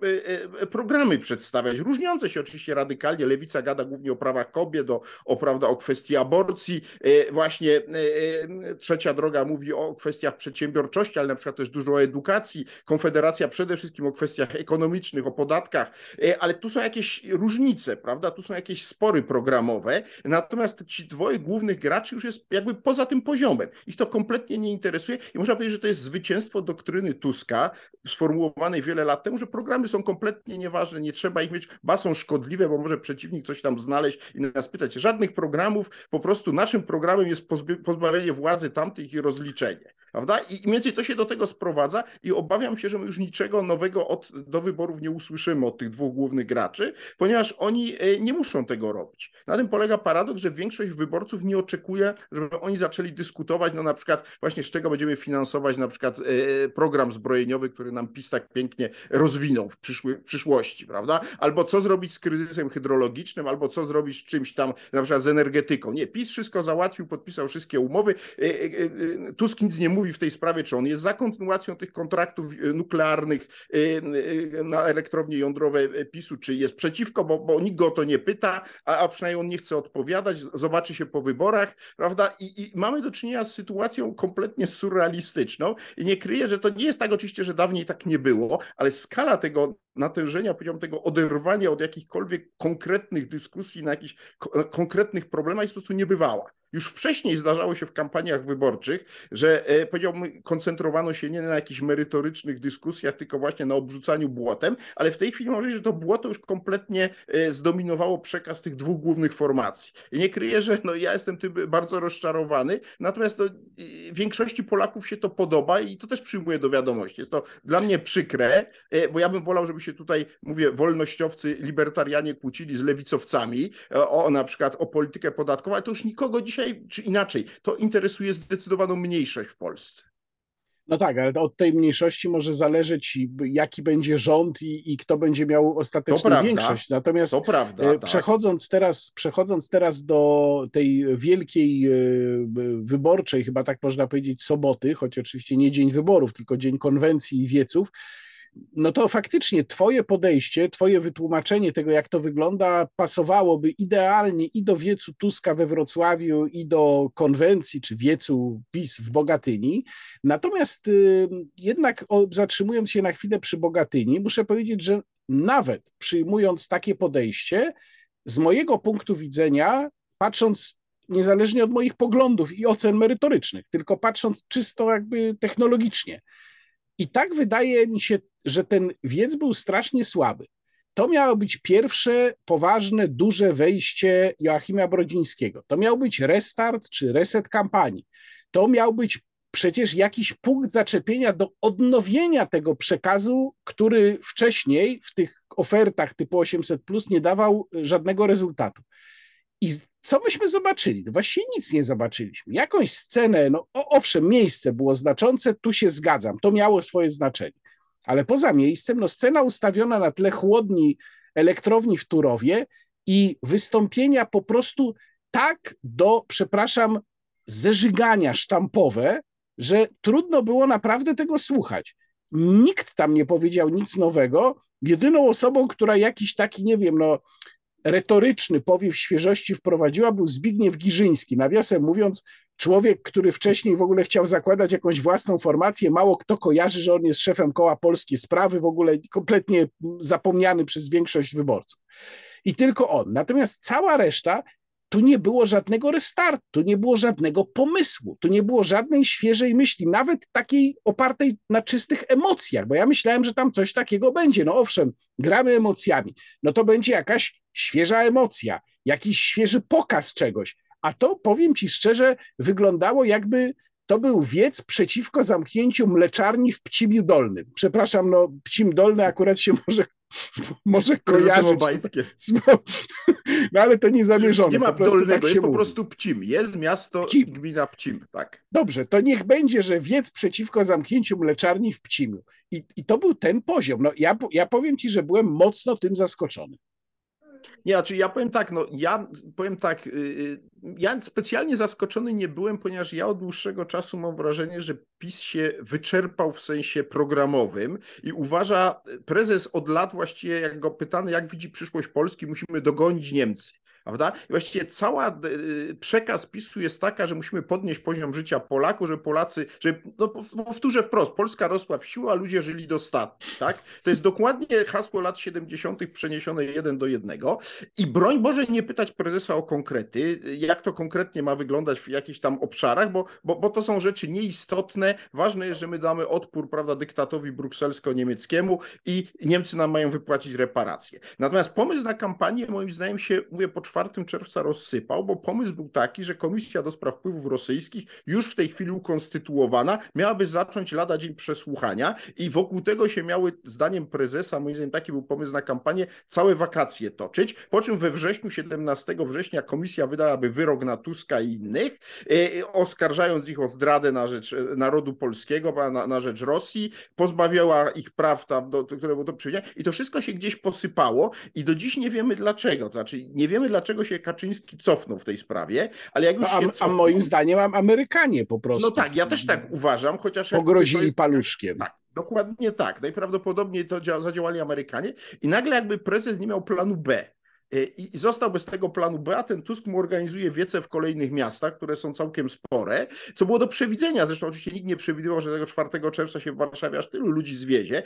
e, programy przedstawiać, różniące się oczywiście radykalnie radykalnie. Lewica gada głównie o prawach kobiet, o, o, prawda, o kwestii aborcji. E, właśnie e, e, trzecia droga mówi o kwestiach przedsiębiorczości, ale na przykład też dużo o edukacji. Konfederacja przede wszystkim o kwestiach ekonomicznych, o podatkach, ale tu są jakieś różnice, prawda? Tu są jakieś spory programowe. Natomiast ci dwoje głównych graczy już jest jakby poza tym poziomem. Ich to kompletnie nie interesuje i można powiedzieć, że to jest zwycięstwo doktryny Tuska, sformułowanej wiele lat temu, że programy są kompletnie nieważne, nie trzeba ich mieć, ba są szkodliwe, bo może przeciwnik coś tam znaleźć i nas pytać. Żadnych programów, po prostu naszym programem jest pozbawienie władzy tamtych i rozliczenie. Prawda? I mniej więcej to się do tego sprowadza i obawiam się, że my już niczego nowego od, do wyborów nie usłyszymy od tych dwóch głównych graczy, ponieważ oni e, nie muszą tego robić. Na tym polega paradoks, że większość wyborców nie oczekuje, żeby oni zaczęli dyskutować, no na przykład właśnie z czego będziemy finansować na przykład e, program zbrojeniowy, który nam PiS tak pięknie rozwinął w, przyszły, w przyszłości, prawda? Albo co zrobić z kryzysem hydrologicznym, albo co zrobić z czymś tam, na przykład z energetyką. Nie, PiS wszystko załatwił, podpisał wszystkie umowy. E, Tusk nic nie mówi, w tej sprawie, czy on jest za kontynuacją tych kontraktów e, nuklearnych e, e, na elektrownie jądrowe PiSu, czy jest przeciwko, bo, bo nikt go o to nie pyta, a, a przynajmniej on nie chce odpowiadać, zobaczy się po wyborach, prawda? I, I, mamy do czynienia z sytuacją kompletnie surrealistyczną i nie kryję, że to nie jest tak oczywiście, że dawniej tak nie było, ale skala tego natężenia, powiedziałbym, tego oderwania od jakichkolwiek konkretnych dyskusji na jakichś konkretnych problemach jest po prostu niebywała. Już wcześniej zdarzało się w kampaniach wyborczych, że e, powiedziałbym, koncentrowano się nie na jakichś merytorycznych dyskusjach, tylko właśnie na obrzucaniu błotem, ale w tej chwili może że to błoto już kompletnie e, zdominowało przekaz tych dwóch głównych formacji. I nie kryję, że no, ja jestem tym bardzo rozczarowany, natomiast no, większości Polaków się to podoba i to też przyjmuję do wiadomości. Jest to dla mnie przykre, e, bo ja bym wolał, żeby się tutaj, mówię, wolnościowcy, libertarianie kłócili z lewicowcami o na przykład o politykę podatkową, ale to już nikogo dzisiaj dzisiaj czy inaczej, to interesuje zdecydowaną mniejszość w Polsce. No tak, ale od tej mniejszości może zależeć, jaki będzie rząd i, i kto będzie miał ostateczną większość. Natomiast to prawda, e, przechodząc, tak. teraz, przechodząc teraz do tej wielkiej e, wyborczej, chyba tak można powiedzieć, soboty, choć oczywiście nie dzień wyborów, tylko dzień konwencji i wieców, no to faktycznie Twoje podejście, Twoje wytłumaczenie tego, jak to wygląda, pasowałoby idealnie i do wiecu Tuska we Wrocławiu, i do konwencji czy wiecu PiS w Bogatyni. Natomiast y, jednak zatrzymując się na chwilę przy Bogatyni, muszę powiedzieć, że nawet przyjmując takie podejście, z mojego punktu widzenia, patrząc niezależnie od moich poglądów i ocen merytorycznych, tylko patrząc czysto jakby technologicznie, i tak wydaje mi się, że ten wiec był strasznie słaby. To miało być pierwsze poważne, duże wejście Joachima Brodzińskiego. To miał być restart czy reset kampanii. To miał być przecież jakiś punkt zaczepienia do odnowienia tego przekazu, który wcześniej w tych ofertach typu 800 plus nie dawał żadnego rezultatu. I co myśmy zobaczyli? No właściwie nic nie zobaczyliśmy. Jakąś scenę, no owszem, miejsce było znaczące, tu się zgadzam, to miało swoje znaczenie. Ale poza miejscem, no scena ustawiona na tle chłodni elektrowni w Turowie i wystąpienia po prostu tak do, przepraszam, zeżygania sztampowe, że trudno było naprawdę tego słuchać. Nikt tam nie powiedział nic nowego. Jedyną osobą, która jakiś taki, nie wiem, no, retoryczny powiew świeżości wprowadziła, był Zbigniew Giżyński. Nawiasem mówiąc, człowiek, który wcześniej w ogóle chciał zakładać jakąś własną formację, mało kto kojarzy, że on jest szefem koła Polskie Sprawy, w ogóle kompletnie zapomniany przez większość wyborców. I tylko on. Natomiast cała reszta tu nie było żadnego restartu, tu nie było żadnego pomysłu, tu nie było żadnej świeżej myśli, nawet takiej opartej na czystych emocjach, bo ja myślałem, że tam coś takiego będzie. No owszem, gramy emocjami, no to będzie jakaś świeża emocja, jakiś świeży pokaz czegoś. A to powiem ci szczerze, wyglądało jakby to był wiec przeciwko zamknięciu mleczarni w Pcimiu Dolnym. Przepraszam, no Pcim Dolny akurat się może, może kojarzyć. No ale to nie zamierzone. Nie ma dolnego, tak jest po prostu Pcim. Jest miasto, Pcim. gmina Pcim, tak. Dobrze, to niech będzie, że wiec przeciwko zamknięciu mleczarni w Pcimiu. I, i to był ten poziom. No, ja, ja powiem ci, że byłem mocno tym zaskoczony. Nie, znaczy ja powiem tak, no ja powiem tak, y, y, ja specjalnie zaskoczony nie byłem, ponieważ ja od dłuższego czasu mam wrażenie, że PiS się wyczerpał w sensie programowym i uważa, prezes od lat właściwie, jak go pytany, jak widzi przyszłość Polski, musimy dogonić Niemcy. Prawda? I właściwie cała y, przekaz PiSu jest taka, że musimy podnieść poziom życia Polaków, żeby Polacy, że no powtórzę wprost, Polska rosła w siłę, a ludzie żyli dostatnio. Tak? To jest dokładnie hasło lat 70. przeniesione jeden do jednego. I broń Boże nie pytać prezesa o konkrety, jak to konkretnie ma wyglądać w jakichś tam obszarach, bo, bo, bo to są rzeczy nieistotne. Ważne jest, że my damy odpór prawda, dyktatowi brukselsko-niemieckiemu i Niemcy nam mają wypłacić reparacje. Natomiast pomysł na kampanię moim zdaniem się, mówię po 4 czerwca rozsypał, bo pomysł był taki, że Komisja do Spraw Wpływów Rosyjskich, już w tej chwili ukonstytuowana, miałaby zacząć lada dzień przesłuchania i wokół tego się miały, zdaniem prezesa, moim zdaniem taki był pomysł na kampanię, całe wakacje toczyć, po czym we wrześniu, 17 września komisja wydałaby wyrok na Tuska i innych, e, oskarżając ich o zdradę na rzecz e, narodu polskiego, na, na rzecz Rosji, pozbawiała ich praw do, które było do przewidziane i to wszystko się gdzieś posypało i do dziś nie wiemy dlaczego, to znaczy nie wiemy dlaczego dlaczego się Kaczyński cofnął w tej sprawie, ale jak już no, a, się cofnął, a moim zdaniem Amerykanie po prostu. No tak, ja też tak uważam, chociaż... Pogrozili jest, paluszkiem. Tak, dokładnie tak. Najprawdopodobniej to zadziałali Amerykanie i nagle jakby prezes nie miał planu B. E, i został bez tego planu B, ten Tusk mu organizuje wiece w kolejnych miastach, które są całkiem spore, co było do przewidzenia. Zresztą oczywiście nikt nie przewidywał, że tego 4 czerwca się w Warszawie aż tylu ludzi zwiedzie,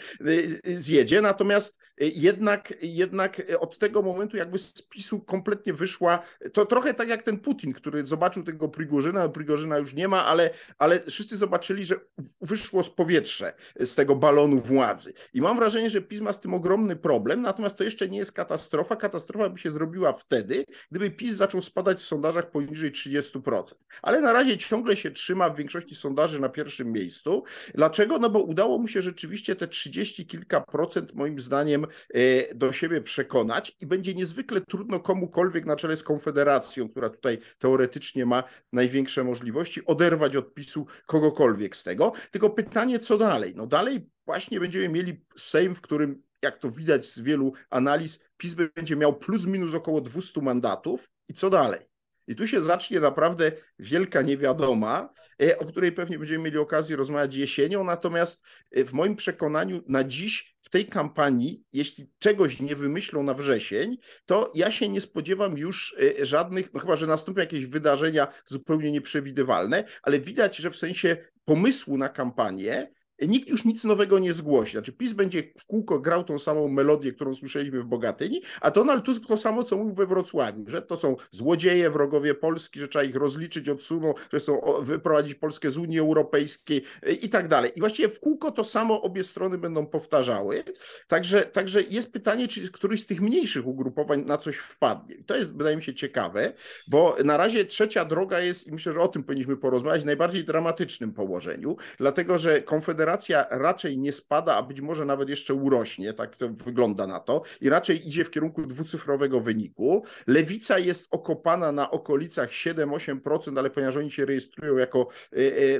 e, zjedzie, natomiast e, jednak, jednak od tego momentu jakby z PiSu kompletnie wyszła, to trochę tak jak ten Putin, który zobaczył tego Prigorzyna, Prigorzyna już nie ma, ale, ale wszyscy zobaczyli, że wyszło z powietrze z tego balonu władzy. I mam wrażenie, że PiS ma z tym ogromny problem, natomiast to jeszcze nie jest katastrofa. Katastrofa by się zrobiła wtedy, gdyby PiS zaczął spadać w sondażach poniżej 30%. Ale na razie ciągle się trzyma w większości sondaży na pierwszym miejscu. Dlaczego? No bo udało mu się rzeczywiście te 30 kilka procent moim zdaniem e, do siebie przekonać i będzie niezwykle trudno komukolwiek na czele z Konfederacją, która tutaj teoretycznie ma największe możliwości, oderwać od PiSu kogokolwiek z tego. Tylko pytanie, co dalej? No dalej właśnie będziemy mieli Sejm, w którym jak to widać z wielu analiz, PiS będzie miał plus minus około 200 mandatów i co dalej? I tu się zacznie naprawdę wielka niewiadoma, e, o której pewnie będziemy mieli okazję rozmawiać jesienią. Natomiast e, w moim przekonaniu na dziś w tej kampanii, jeśli czegoś nie wymyślą na wrzesień, to ja się nie spodziewam już e, żadnych, no chyba, że nastąpią jakieś wydarzenia zupełnie nieprzewidywalne, ale widać, że w sensie pomysłu na kampanię nikt już nic nowego nie zgłosi. Znaczy PiS będzie w kółko grał tą samą melodię, którą słyszeliśmy w Bogatyni, a Donald Tusk to samo, co mówił we Wrocławiu, że to są złodzieje, wrogowie Polski, że trzeba ich rozliczyć od sumu, że chcą wyprowadzić Polskę z Unii Europejskiej e, i tak dalej. I właściwie w kółko to samo obie strony będą powtarzały. Także, także jest pytanie, czy któryś z tych mniejszych ugrupowań na coś wpadnie. I to jest, wydaje mi się, ciekawe, bo na razie trzecia droga jest, i myślę, że o tym powinniśmy porozmawiać, w najbardziej dramatycznym położeniu, dlatego że Konfederacja inflacja raczej nie spada, a być może nawet jeszcze urośnie, tak to wygląda na to, i raczej idzie w kierunku dwucyfrowego wyniku. Lewica jest okopana na okolicach 7-8%, ale ponieważ oni się rejestrują jako e, e,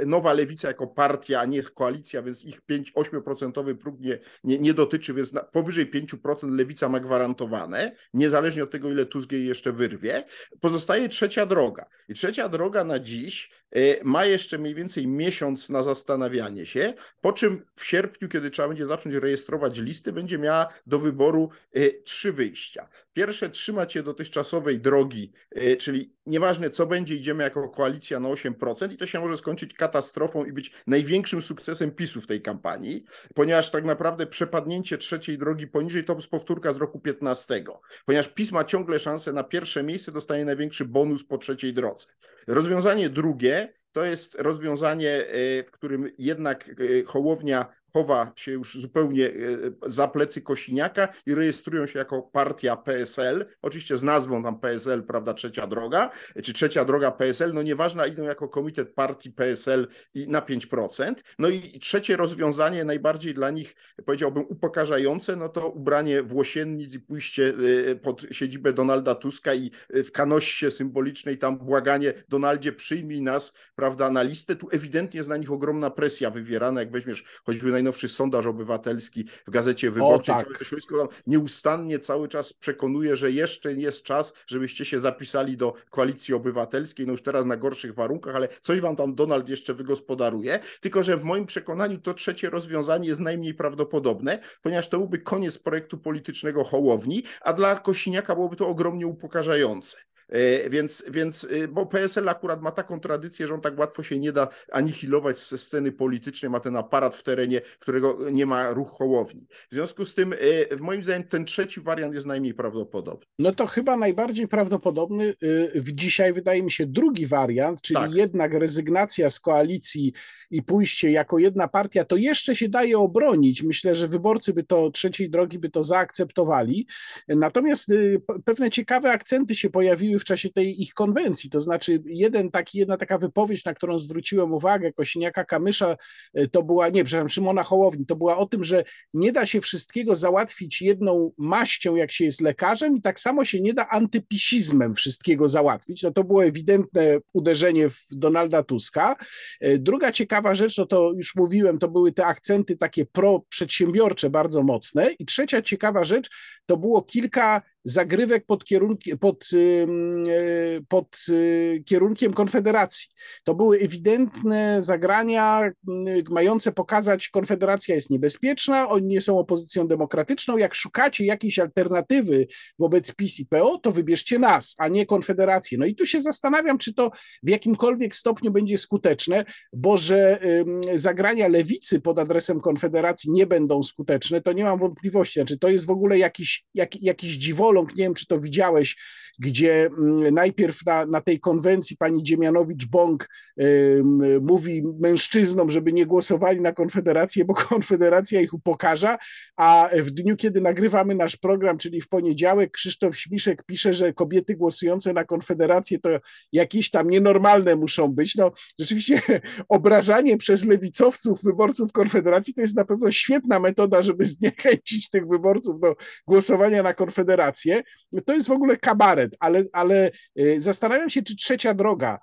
e, nowa lewica, jako partia, a nie koalicja, więc ich 5-8% próg nie, nie, nie dotyczy, więc powyżej 5% lewica ma gwarantowane, niezależnie od tego, ile Tusk jej jeszcze wyrwie. Pozostaje trzecia droga. I trzecia droga na dziś ma jeszcze mniej więcej miesiąc na zastanawianie się, po czym w sierpniu, kiedy trzeba będzie zacząć rejestrować listy, będzie miała do wyboru y, trzy wyjścia. Pierwsze trzymać się dotychczasowej drogi, y, czyli nieważne co będzie, idziemy jako koalicja na 8% i to się może skończyć katastrofą i być największym sukcesem PiSu w tej kampanii, ponieważ tak naprawdę przepadnięcie trzeciej drogi poniżej to jest powtórka z roku 15, ponieważ PiS ma ciągle szansę na pierwsze miejsce, dostaje największy bonus po trzeciej drodze. Rozwiązanie drugie to jest rozwiązanie, e, w którym jednak e, Hołownia chowa się już zupełnie e, za plecy Kosiniaka i rejestrują się jako partia PSL, oczywiście z nazwą tam PSL, prawda, Trzecia Droga, czy Trzecia Droga PSL, no nieważne, idą jako komitet partii PSL i na 5%. No i trzecie rozwiązanie, najbardziej dla nich, powiedziałbym, upokarzające, no to ubranie włosiennic i pójście e, pod siedzibę Donalda Tuska i e, w kanossie symbolicznej tam błaganie Donaldzie przyjmij nas, prawda, na listę. Tu ewidentnie jest na nich ogromna presja wywierana, jak weźmiesz choćby najnowszy sondaż obywatelski w Gazecie Wyborczej. O, tak. Środowisko nieustannie cały czas przekonuje, że jeszcze jest czas, żebyście się zapisali do Koalicji Obywatelskiej, no już teraz na gorszych warunkach, ale coś wam tam Donald jeszcze wygospodaruje, tylko że w moim przekonaniu to trzecie rozwiązanie jest najmniej prawdopodobne, ponieważ to byłby koniec projektu politycznego Hołowni, a dla Kosiniaka byłoby to ogromnie upokarzające. E, więc, więc, y, bo PSL akurat ma taką tradycję, że on tak łatwo się nie da anihilować ze sceny politycznej, ma ten aparat w terenie, którego nie ma ruch Hołowni. W związku z tym, y, moim zdaniem, ten trzeci wariant jest najmniej prawdopodobny. No to chyba najbardziej prawdopodobny w dzisiaj wydaje mi się drugi wariant, czyli tak. jednak rezygnacja z koalicji i pójście jako jedna partia, to jeszcze się daje obronić. Myślę, że wyborcy by to trzeciej drogi by to zaakceptowali. Natomiast pewne ciekawe akcenty się pojawiły w czasie tej ich konwencji. To znaczy, jeden taki, jedna taka wypowiedź, na którą zwróciłem uwagę, Kosiniaka Kamysza, e, to była, nie, przepraszam, Szymona Hołowni, to była o tym, że nie da się wszystkiego załatwić jedną maścią, jak się jest lekarzem, i tak samo się nie da antypisizmem wszystkiego załatwić. No to było ewidentne uderzenie w Donalda Tuska. E, druga ciekawa rzecz, no to już mówiłem, to były te akcenty takie pro-przedsiębiorcze bardzo mocne. I trzecia ciekawa rzecz, to było kilka zagrywek pod, kierunkiem, pod, e, pod e, kierunkiem Konfederacji. To były ewidentne zagrania mające pokazać, Konfederacja jest niebezpieczna, oni nie są opozycją demokratyczną. Jak szukacie jakiejś alternatywy wobec PiS i PO, to wybierzcie nas, a nie Konfederację. No i tu się zastanawiam, czy to w jakimkolwiek stopniu będzie skuteczne, bo że zagrania lewicy pod adresem Konfederacji nie będą skuteczne, to nie mam wątpliwości. Znaczy, to jest w ogóle jakiś, jak, jakiś nie wiem, czy to widziałeś, gdzie mm, najpierw na, na tej konwencji pani Dziemianowicz-Bąk y, mówi mężczyznom, żeby nie głosowali na Konfederację, bo Konfederacja ich upokarza, a w dniu, kiedy nagrywamy nasz program, czyli w poniedziałek, Krzysztof Śmiszek pisze, że kobiety głosujące na Konfederację to jakieś tam nienormalne muszą być. No rzeczywiście obrażanie przez lewicowców wyborców Konfederacji to jest na pewno świetna metoda, żeby zniechęcić tych wyborców do głosowania na Konfederację. To jest w ogóle kabaret ale, ale y, zastanawiam się, czy trzecia droga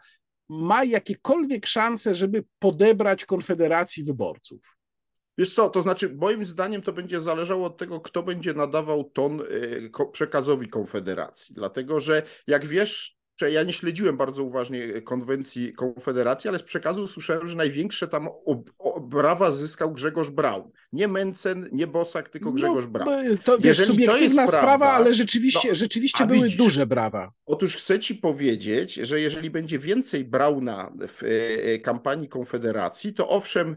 ma jakiekolwiek szanse, żeby podebrać Konfederacji wyborców. Wiesz co, to znaczy moim zdaniem to będzie zależało od tego, kto będzie nadawał ton y, przekazowi Konfederacji. Dlatego, że jak wiesz, ja nie śledziłem bardzo uważnie konwencji Konfederacji, ale z przekazu słyszałem, że największe tam brawa zyskał Grzegorz Braun. Nie Mencen, nie Bosak, tylko no, Grzegorz Braun. To jest subiektywna sprawa, prawda, ale rzeczywiście, no, rzeczywiście były widzisz, duże brawa. Otóż chcę ci powiedzieć, że jeżeli będzie więcej Brauna w e, e, kampanii Konfederacji, to owszem,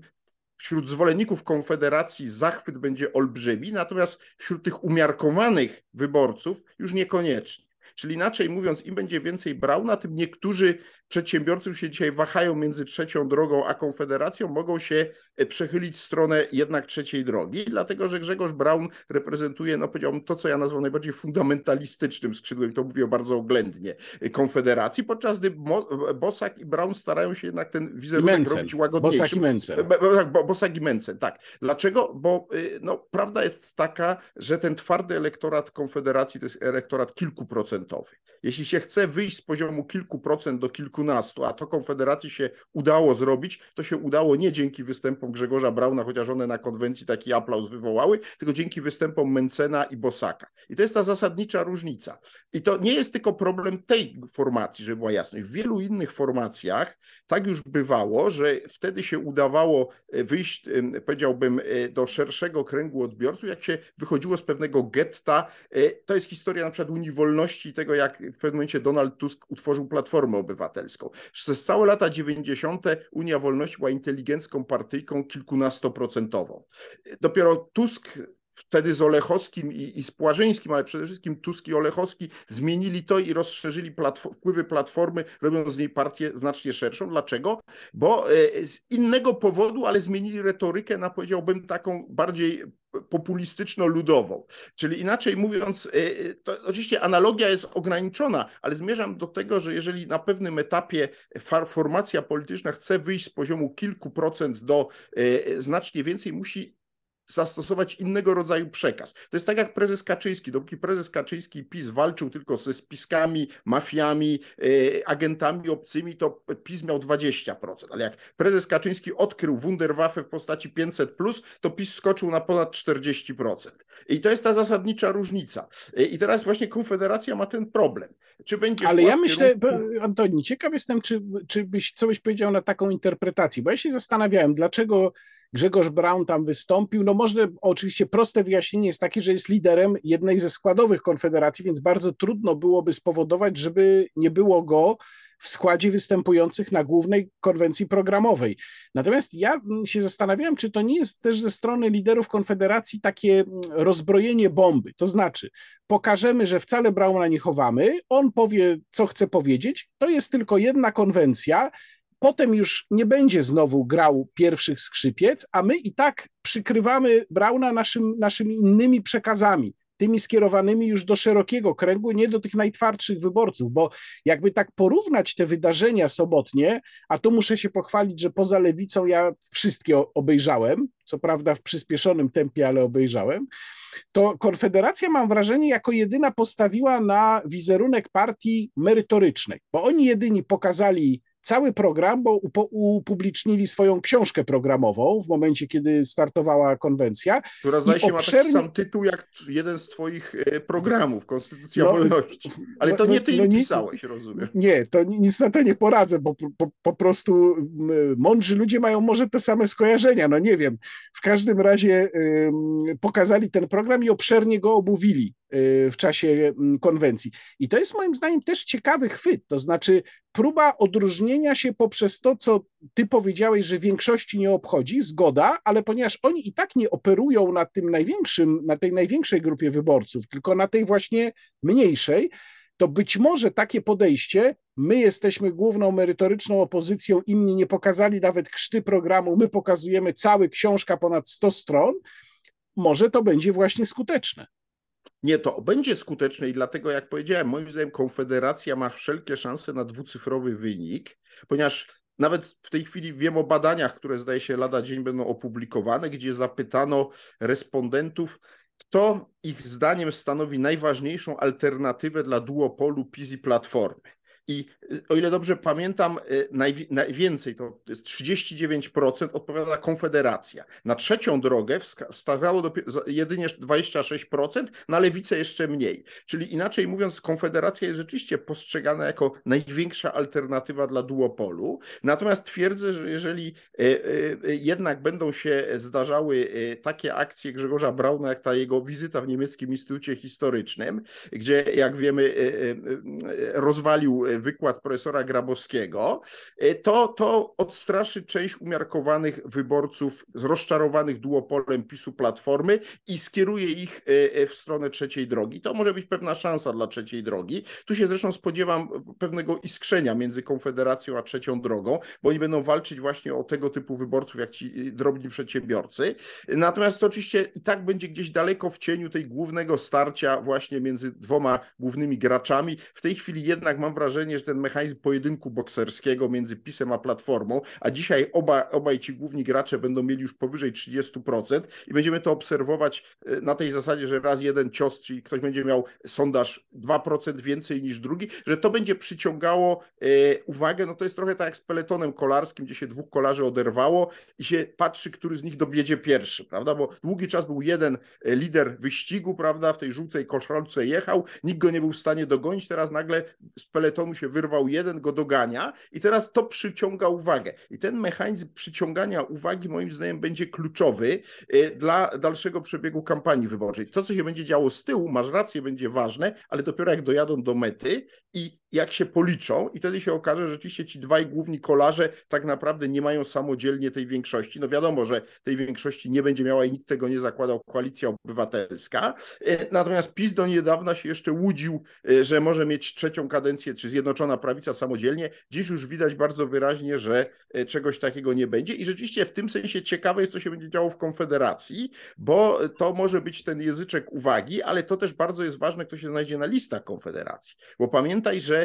wśród zwolenników Konfederacji zachwyt będzie olbrzymi, natomiast wśród tych umiarkowanych wyborców już niekoniecznie. Czyli inaczej mówiąc, im będzie więcej brał, na tym niektórzy przedsiębiorcy się dzisiaj wahają między trzecią drogą a Konfederacją, mogą się e, przechylić w stronę jednak trzeciej drogi, dlatego że Grzegorz Braun reprezentuje, no powiedziałbym, to, co ja nazwam najbardziej fundamentalistycznym skrzydłem, to mówię bardzo oględnie, e, Konfederacji, podczas gdy Bosak i Braun starają się jednak ten wizerunek robić łagodniejszym. Bosak i Mencen. Tak, Bosak i Mencen, tak. Dlaczego? Bo e, no, prawda jest taka, że ten twardy elektorat Konfederacji to jest elektorat kilkuprocentowy. Jeśli się chce wyjść z poziomu kilku procent do kilkunastu, a to Konfederacji się udało zrobić, to się udało nie dzięki występom Grzegorza Brauna, chociaż one na konwencji taki aplauz wywołały, tylko dzięki występom Mencena i Bosaka. I to jest ta zasadnicza różnica. I to nie jest tylko problem tej formacji, żeby była jasność. W wielu innych formacjach tak już bywało, że wtedy się udawało e, wyjść, powiedziałbym, e, do szerszego kręgu odbiorców, jak się wychodziło z pewnego getta. E, to jest historia na przykład Unii Wolności i tego, jak w pewnym momencie Donald Tusk utworzył Platformę Obywatelską. Przez całe lata 90. Unia Wolności była inteligencką partyjką kilkunastoprocentową. Dopiero Tusk wtedy z Olechowskim i, i z Płażyńskim, ale przede wszystkim Tusk i Olechowski zmienili to i rozszerzyli platform, wpływy Platformy, robiąc z niej partię znacznie szerszą. Dlaczego? Bo e, z innego powodu, ale zmienili retorykę na, powiedziałbym, taką bardziej populistyczno-ludową. Czyli inaczej mówiąc, e, e, to oczywiście analogia jest ograniczona, ale zmierzam do tego, że jeżeli na pewnym etapie formacja polityczna chce wyjść z poziomu kilku procent do znacznie więcej, musi zastosować innego rodzaju przekaz. To jest tak jak prezes Kaczyński. Dopóki prezes Kaczyński PiS walczył tylko ze spiskami, mafiami, e, agentami obcymi, to PiS miał 20%. Ale jak prezes Kaczyński odkrył Wunderwaffe w postaci 500, to PiS skoczył na ponad 40%. I to jest ta zasadnicza różnica. E, I teraz właśnie Konfederacja ma ten problem. Czy będzie. Ale ja myślę, kierunku... Antoni, ciekaw jestem, czy, czy byś coś powiedział na taką interpretację, bo ja się zastanawiałem, dlaczego Grzegorz Braun tam wystąpił. No może oczywiście proste wyjaśnienie jest takie, że jest liderem jednej ze składowych Konfederacji, więc bardzo trudno byłoby spowodować, żeby nie było go w składzie występujących na głównej konwencji programowej. Natomiast ja się zastanawiałem, czy to nie jest też ze strony liderów Konfederacji takie rozbrojenie bomby. To znaczy, pokażemy, że wcale Brauna nie chowamy, on powie, co chce powiedzieć, to jest tylko jedna konwencja potem już nie będzie znowu grał pierwszych skrzypiec, a my i tak przykrywamy Brauna naszym, naszymi innymi przekazami, tymi skierowanymi już do szerokiego kręgu, nie do tych najtwardszych wyborców, bo jakby tak porównać te wydarzenia sobotnie, a tu muszę się pochwalić, że poza lewicą ja wszystkie obejrzałem, co prawda w przyspieszonym tempie, ale obejrzałem, to Konfederacja, mam wrażenie, jako jedyna postawiła na wizerunek partii merytorycznej, bo oni jedyni pokazali cały program, bo upublicznili swoją książkę programową w momencie, kiedy startowała konwencja. Która zdaje się obszernie... ma taki sam tytuł jak jeden z twoich e, programów, Konstytucja no, Wolności. Ale to no, nie ty no, no, pisałeś, rozumiem. Nie, to nic na to nie poradzę, bo po, po prostu mądrzy ludzie mają może te same skojarzenia, no nie wiem. W każdym razie pokazali ten program i obszernie go omówili w czasie konwencji. I to jest moim zdaniem też ciekawy chwyt, to znaczy próba odróżnienia się poprzez to, co ty powiedziałeś, że większości nie obchodzi, zgoda, ale ponieważ oni i tak nie operują na tym największym, na tej największej grupie wyborców, tylko na tej właśnie mniejszej, to być może takie podejście, my jesteśmy główną merytoryczną opozycją, inni nie pokazali nawet krzty programu, my pokazujemy cały książka ponad 100 stron, może to będzie właśnie skuteczne. Nie, to będzie skuteczne i dlatego, jak powiedziałem, moim zdaniem Konfederacja ma wszelkie szanse na dwucyfrowy wynik, ponieważ nawet w tej chwili wiem o badaniach, które zdaje się lada dzień będą opublikowane, gdzie zapytano respondentów, kto ich zdaniem stanowi najważniejszą alternatywę dla duopolu PiS i Platformy. I o ile dobrze pamiętam, y, najwięcej, to jest 39%, odpowiada Konfederacja. Na trzecią drogę wstawało jedynie 26%, na lewicę jeszcze mniej. Czyli inaczej mówiąc, Konfederacja jest rzeczywiście postrzegana jako największa alternatywa dla duopolu. Natomiast twierdzę, że jeżeli y, jednak będą się zdarzały takie akcje Grzegorza Brauna, jak ta jego wizyta w niemieckim Instytucie Historycznym, gdzie, jak wiemy, rozwalił wykład profesora Grabowskiego, e, to, to odstraszy część umiarkowanych wyborców rozczarowanych duopolem PiSu Platformy i skieruje ich e, e, w stronę trzeciej drogi. To może być pewna szansa dla trzeciej drogi. Tu się zresztą spodziewam pewnego iskrzenia między Konfederacją a trzecią drogą, bo oni będą walczyć właśnie o tego typu wyborców, jak ci drobni przedsiębiorcy. Natomiast to oczywiście i tak będzie gdzieś daleko w cieniu tej głównego starcia właśnie między dwoma głównymi graczami. W tej chwili jednak mam wrażenie, że ten mechanizm pojedynku bokserskiego między PiSem a Platformą, a dzisiaj oba, obaj ci główni gracze będą mieli już powyżej 30% i będziemy to obserwować e, na tej zasadzie, że raz jeden cios, czyli ktoś będzie miał sondaż 2% więcej niż drugi, że to będzie przyciągało e, uwagę, no to jest trochę tak jak z peletonem kolarskim, gdzie się dwóch kolarzy oderwało i się patrzy, który z nich dobiedzie pierwszy, prawda, bo długi czas był jeden e, lider wyścigu, prawda, w tej żółcej koszulce jechał, nikt go nie był w stanie dogonić, teraz nagle z peletonu się wyrwał jeden, go dogania i teraz to przyciąga uwagę. I ten mechanizm przyciągania uwagi moim zdaniem będzie kluczowy e, dla dalszego przebiegu kampanii wyborczej. To, co się będzie działo z tyłu, masz rację, będzie ważne, ale dopiero jak dojadą do mety i jak się policzą i wtedy się okaże, że rzeczywiście ci dwaj główni kolarze tak naprawdę nie mają samodzielnie tej większości. No wiadomo, że tej większości nie będzie miała i nikt tego nie zakładał koalicja obywatelska. E, natomiast PiS do niedawna się jeszcze łudził, e, że może mieć trzecią kadencję, czy Zjednoczona Prawica samodzielnie. Dziś już widać bardzo wyraźnie, że e, czegoś takiego nie będzie i rzeczywiście w tym sensie ciekawe jest, co się będzie działo w Konfederacji, bo to może być ten języczek uwagi, ale to też bardzo jest ważne, kto się znajdzie na listach Konfederacji. Bo pamiętaj, że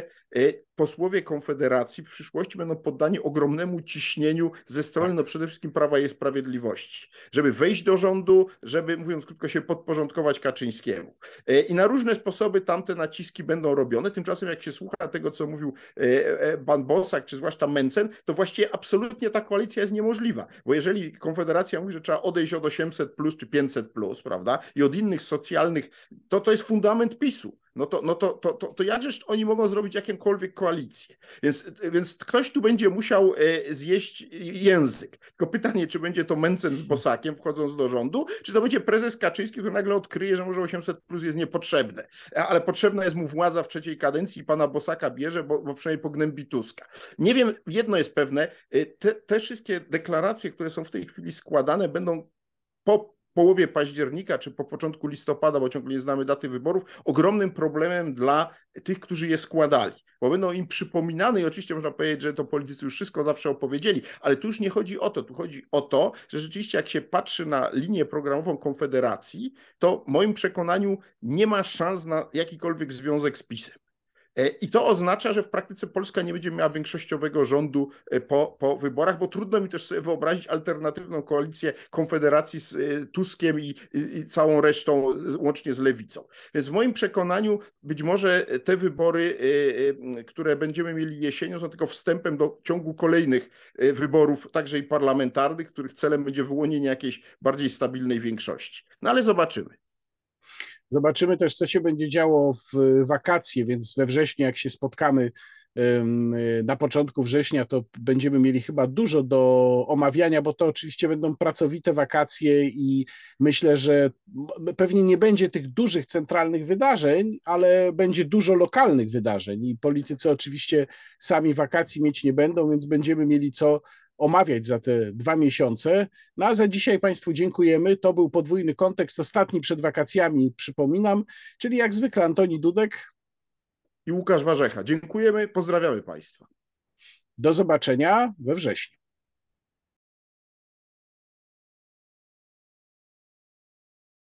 posłowie Konfederacji w przyszłości będą poddani ogromnemu ciśnieniu ze strony tak. no przede wszystkim Prawa i Sprawiedliwości, żeby wejść do rządu, żeby mówiąc krótko się podporządkować Kaczyńskiemu. E, I na różne sposoby tamte naciski będą robione. Tymczasem jak się słucha tego, co mówił e, e, pan Bosak, czy zwłaszcza Mencen, to właściwie absolutnie ta koalicja jest niemożliwa, bo jeżeli Konfederacja mówi, że trzeba odejść od 800 plus czy 500 plus, prawda, i od innych socjalnych, to to jest fundament PiSu no to, no to, to, to, to jakżeż oni mogą zrobić jakąkolwiek koalicję? Więc, więc ktoś tu będzie musiał e, zjeść język. Tylko pytanie, czy będzie to Mencen z Bosakiem wchodząc do rządu, czy to będzie prezes Kaczyński, który nagle odkryje, że może 800 plus jest niepotrzebne, ale potrzebna jest mu władza w trzeciej kadencji i pana Bosaka bierze, bo, bo przynajmniej pognębi Tuska. Nie wiem, jedno jest pewne, e, te, te wszystkie deklaracje, które są w tej chwili składane, będą po połowie października czy po początku listopada, bo ciągle nie znamy daty wyborów, ogromnym problemem dla tych, którzy je składali, bo będą im przypominane i oczywiście można powiedzieć, że to politycy już wszystko zawsze opowiedzieli, ale tu już nie chodzi o to, tu chodzi o to, że rzeczywiście jak się patrzy na linię programową Konfederacji, to w moim przekonaniu nie ma szans na jakikolwiek związek z PiSem. E, I to oznacza, że w praktyce Polska nie będzie miała większościowego rządu e, po, po wyborach, bo trudno mi też sobie wyobrazić alternatywną koalicję Konfederacji z e, Tuskiem i, i, całą resztą, łącznie z Lewicą. Więc w moim przekonaniu być może te wybory, które będziemy mieli jesienią, są tylko wstępem do ciągu kolejnych wyborów, także i parlamentarnych, których celem będzie wyłonienie jakiejś bardziej stabilnej większości. No ale zobaczymy. Zobaczymy też, co się będzie działo w wakacje, więc we wrześniu, jak się spotkamy na początku września, to będziemy mieli chyba dużo do omawiania, bo to oczywiście będą pracowite wakacje i myślę, że pewnie nie będzie tych dużych centralnych wydarzeń, ale będzie dużo lokalnych wydarzeń i politycy oczywiście sami wakacji mieć nie będą, więc będziemy mieli co omawiać za te dwa miesiące. No a za dzisiaj Państwu dziękujemy. To był podwójny kontekst, ostatni przed wakacjami, przypominam, czyli jak zwykle Antoni Dudek i Łukasz Warzecha. Dziękujemy, pozdrawiamy Państwa. Do zobaczenia we wrześniu.